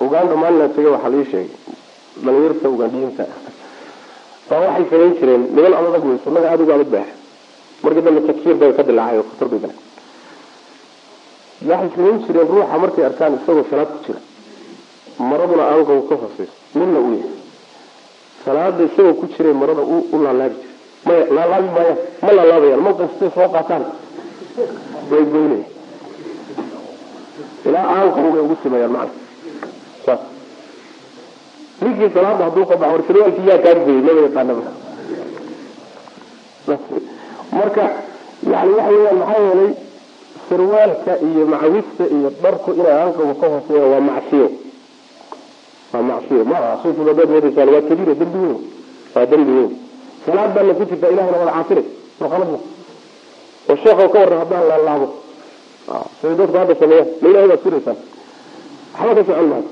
uganda maalina taga waxaa laii sheegay dhalinyarta ugandiyiinta. Baa waxay samayn jireen niman adag wey sunnaga aada uga adag baax markii dambe takfiir bay ka dilaacay oo khatar bay galeen waxay samayn jireen ruuxa markay arkaan isagoo salaad ku jira. Maraduna aanqow ka hooseyso midna uu yahay. Salaada isagoo ku jiray marada u laalaabi jira maya laalaabi maayaan ma laalaabayaan ma qastay soo qaataan? Way goynaya ilaa aanqow bay ugu sameeyaan macna. Saas. Ninkii salaada hadduu ka baxo sarwaalkii yaa kaa goyey maba yaqaanaba marka yani waxa weeyaan maxaa yeelay sarwaalka iyo macawista iyo dharku inay aanqoga ka hooseeyaan waa macsiyo. Waa macsiyo. Ma aha suufu dadaad wadaysaan waa kabiira dembi weyn. Waa dembi weyn. Salaad baana ku jirta ilahina wada caasire. Soo khaladma oo sheekhow ka warran haddaan laalaabo siday dadku hadda sameeyaan. Ma ilahay baad siraysaan waxba ka socon maayo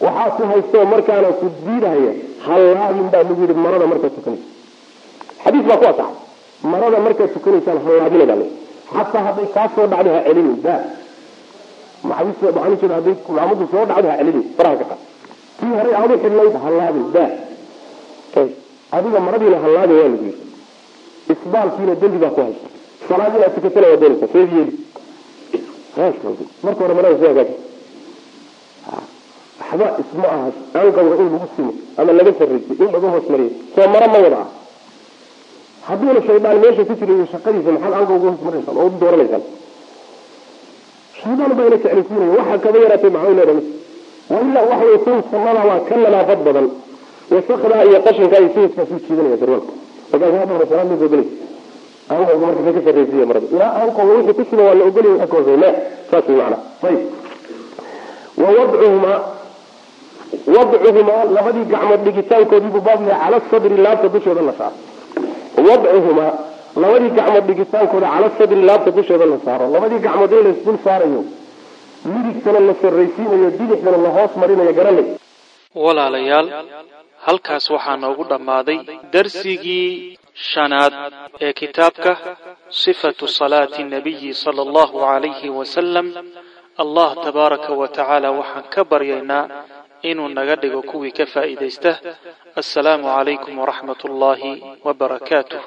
waxaa ku haysto markaana ku diidahaya hallaabin baa lagu yidhi marada markaad tukanaysa xadiis baa ku asaxay marada markaad tukanaysaan hallaabina baa layi xataa hadday kaa soo dhacdo ha celini da ujeeda hadday maamadu soo dhacdo ha celini faraha ka qaad tii horey aad u xidhnayd hallaabin da adiga maradiina hallaabin waa lagu yidhi isbaalkiina dembi baa ku haysta. Salaad inaad tukatana waa doonaysa seed yeeli. Marka hore marada soo hagaaji waxba isma aha. Aanqawga in lagu simo ama laga sarraysay in laga hoos mariyo. Soo maro ma wada ah hadduuna shaydaan meesha ku jira iyo shaqadiisa maxaad aanqawga hoos maraysaan oo u dooranaysaan. Shaydaan baa ina jeclaysiinaya waxa kaba yaraatay maxay leedahay? Wailaa waxa way kun waa ka nadaafad badan. Wasakdaa iyo qashinkaa iyo sidiiskaa suu jiidanaya sarwaalka markaas salaad loo gogolaysa aanqawga marka ka sarraysiya marada ilaa aanqawga wixii ku sima waa la ogolaya waxa ka hooseeya ma saas way macana ayib wawadcuhumaa wadcuhumaa labadii gacmood dhigitaankoodiibuu baab yahay cala sadri laabta dushooda la saaro wadcuhumaa labadii gacmood dhigitaankooda cala sadri laabta dushooda la saaro. Labadii gacmood in laysdul saarayo midigtana la sarraysiinayo bidixdana la hoos marinayo garanay walaalayaal halkaas waxaa noogu dhammaaday darsigii shanaad ee kitaabka sifatu salaati nabiyi sala allahu calayhi wasalam allah tabaaraka wa tacaala waxaan ka baryaynaa inuu naga dhigo kuwii ka faa'iidaysta. Assalaamu calaykum waraxmat ullaahi wabarakaatuh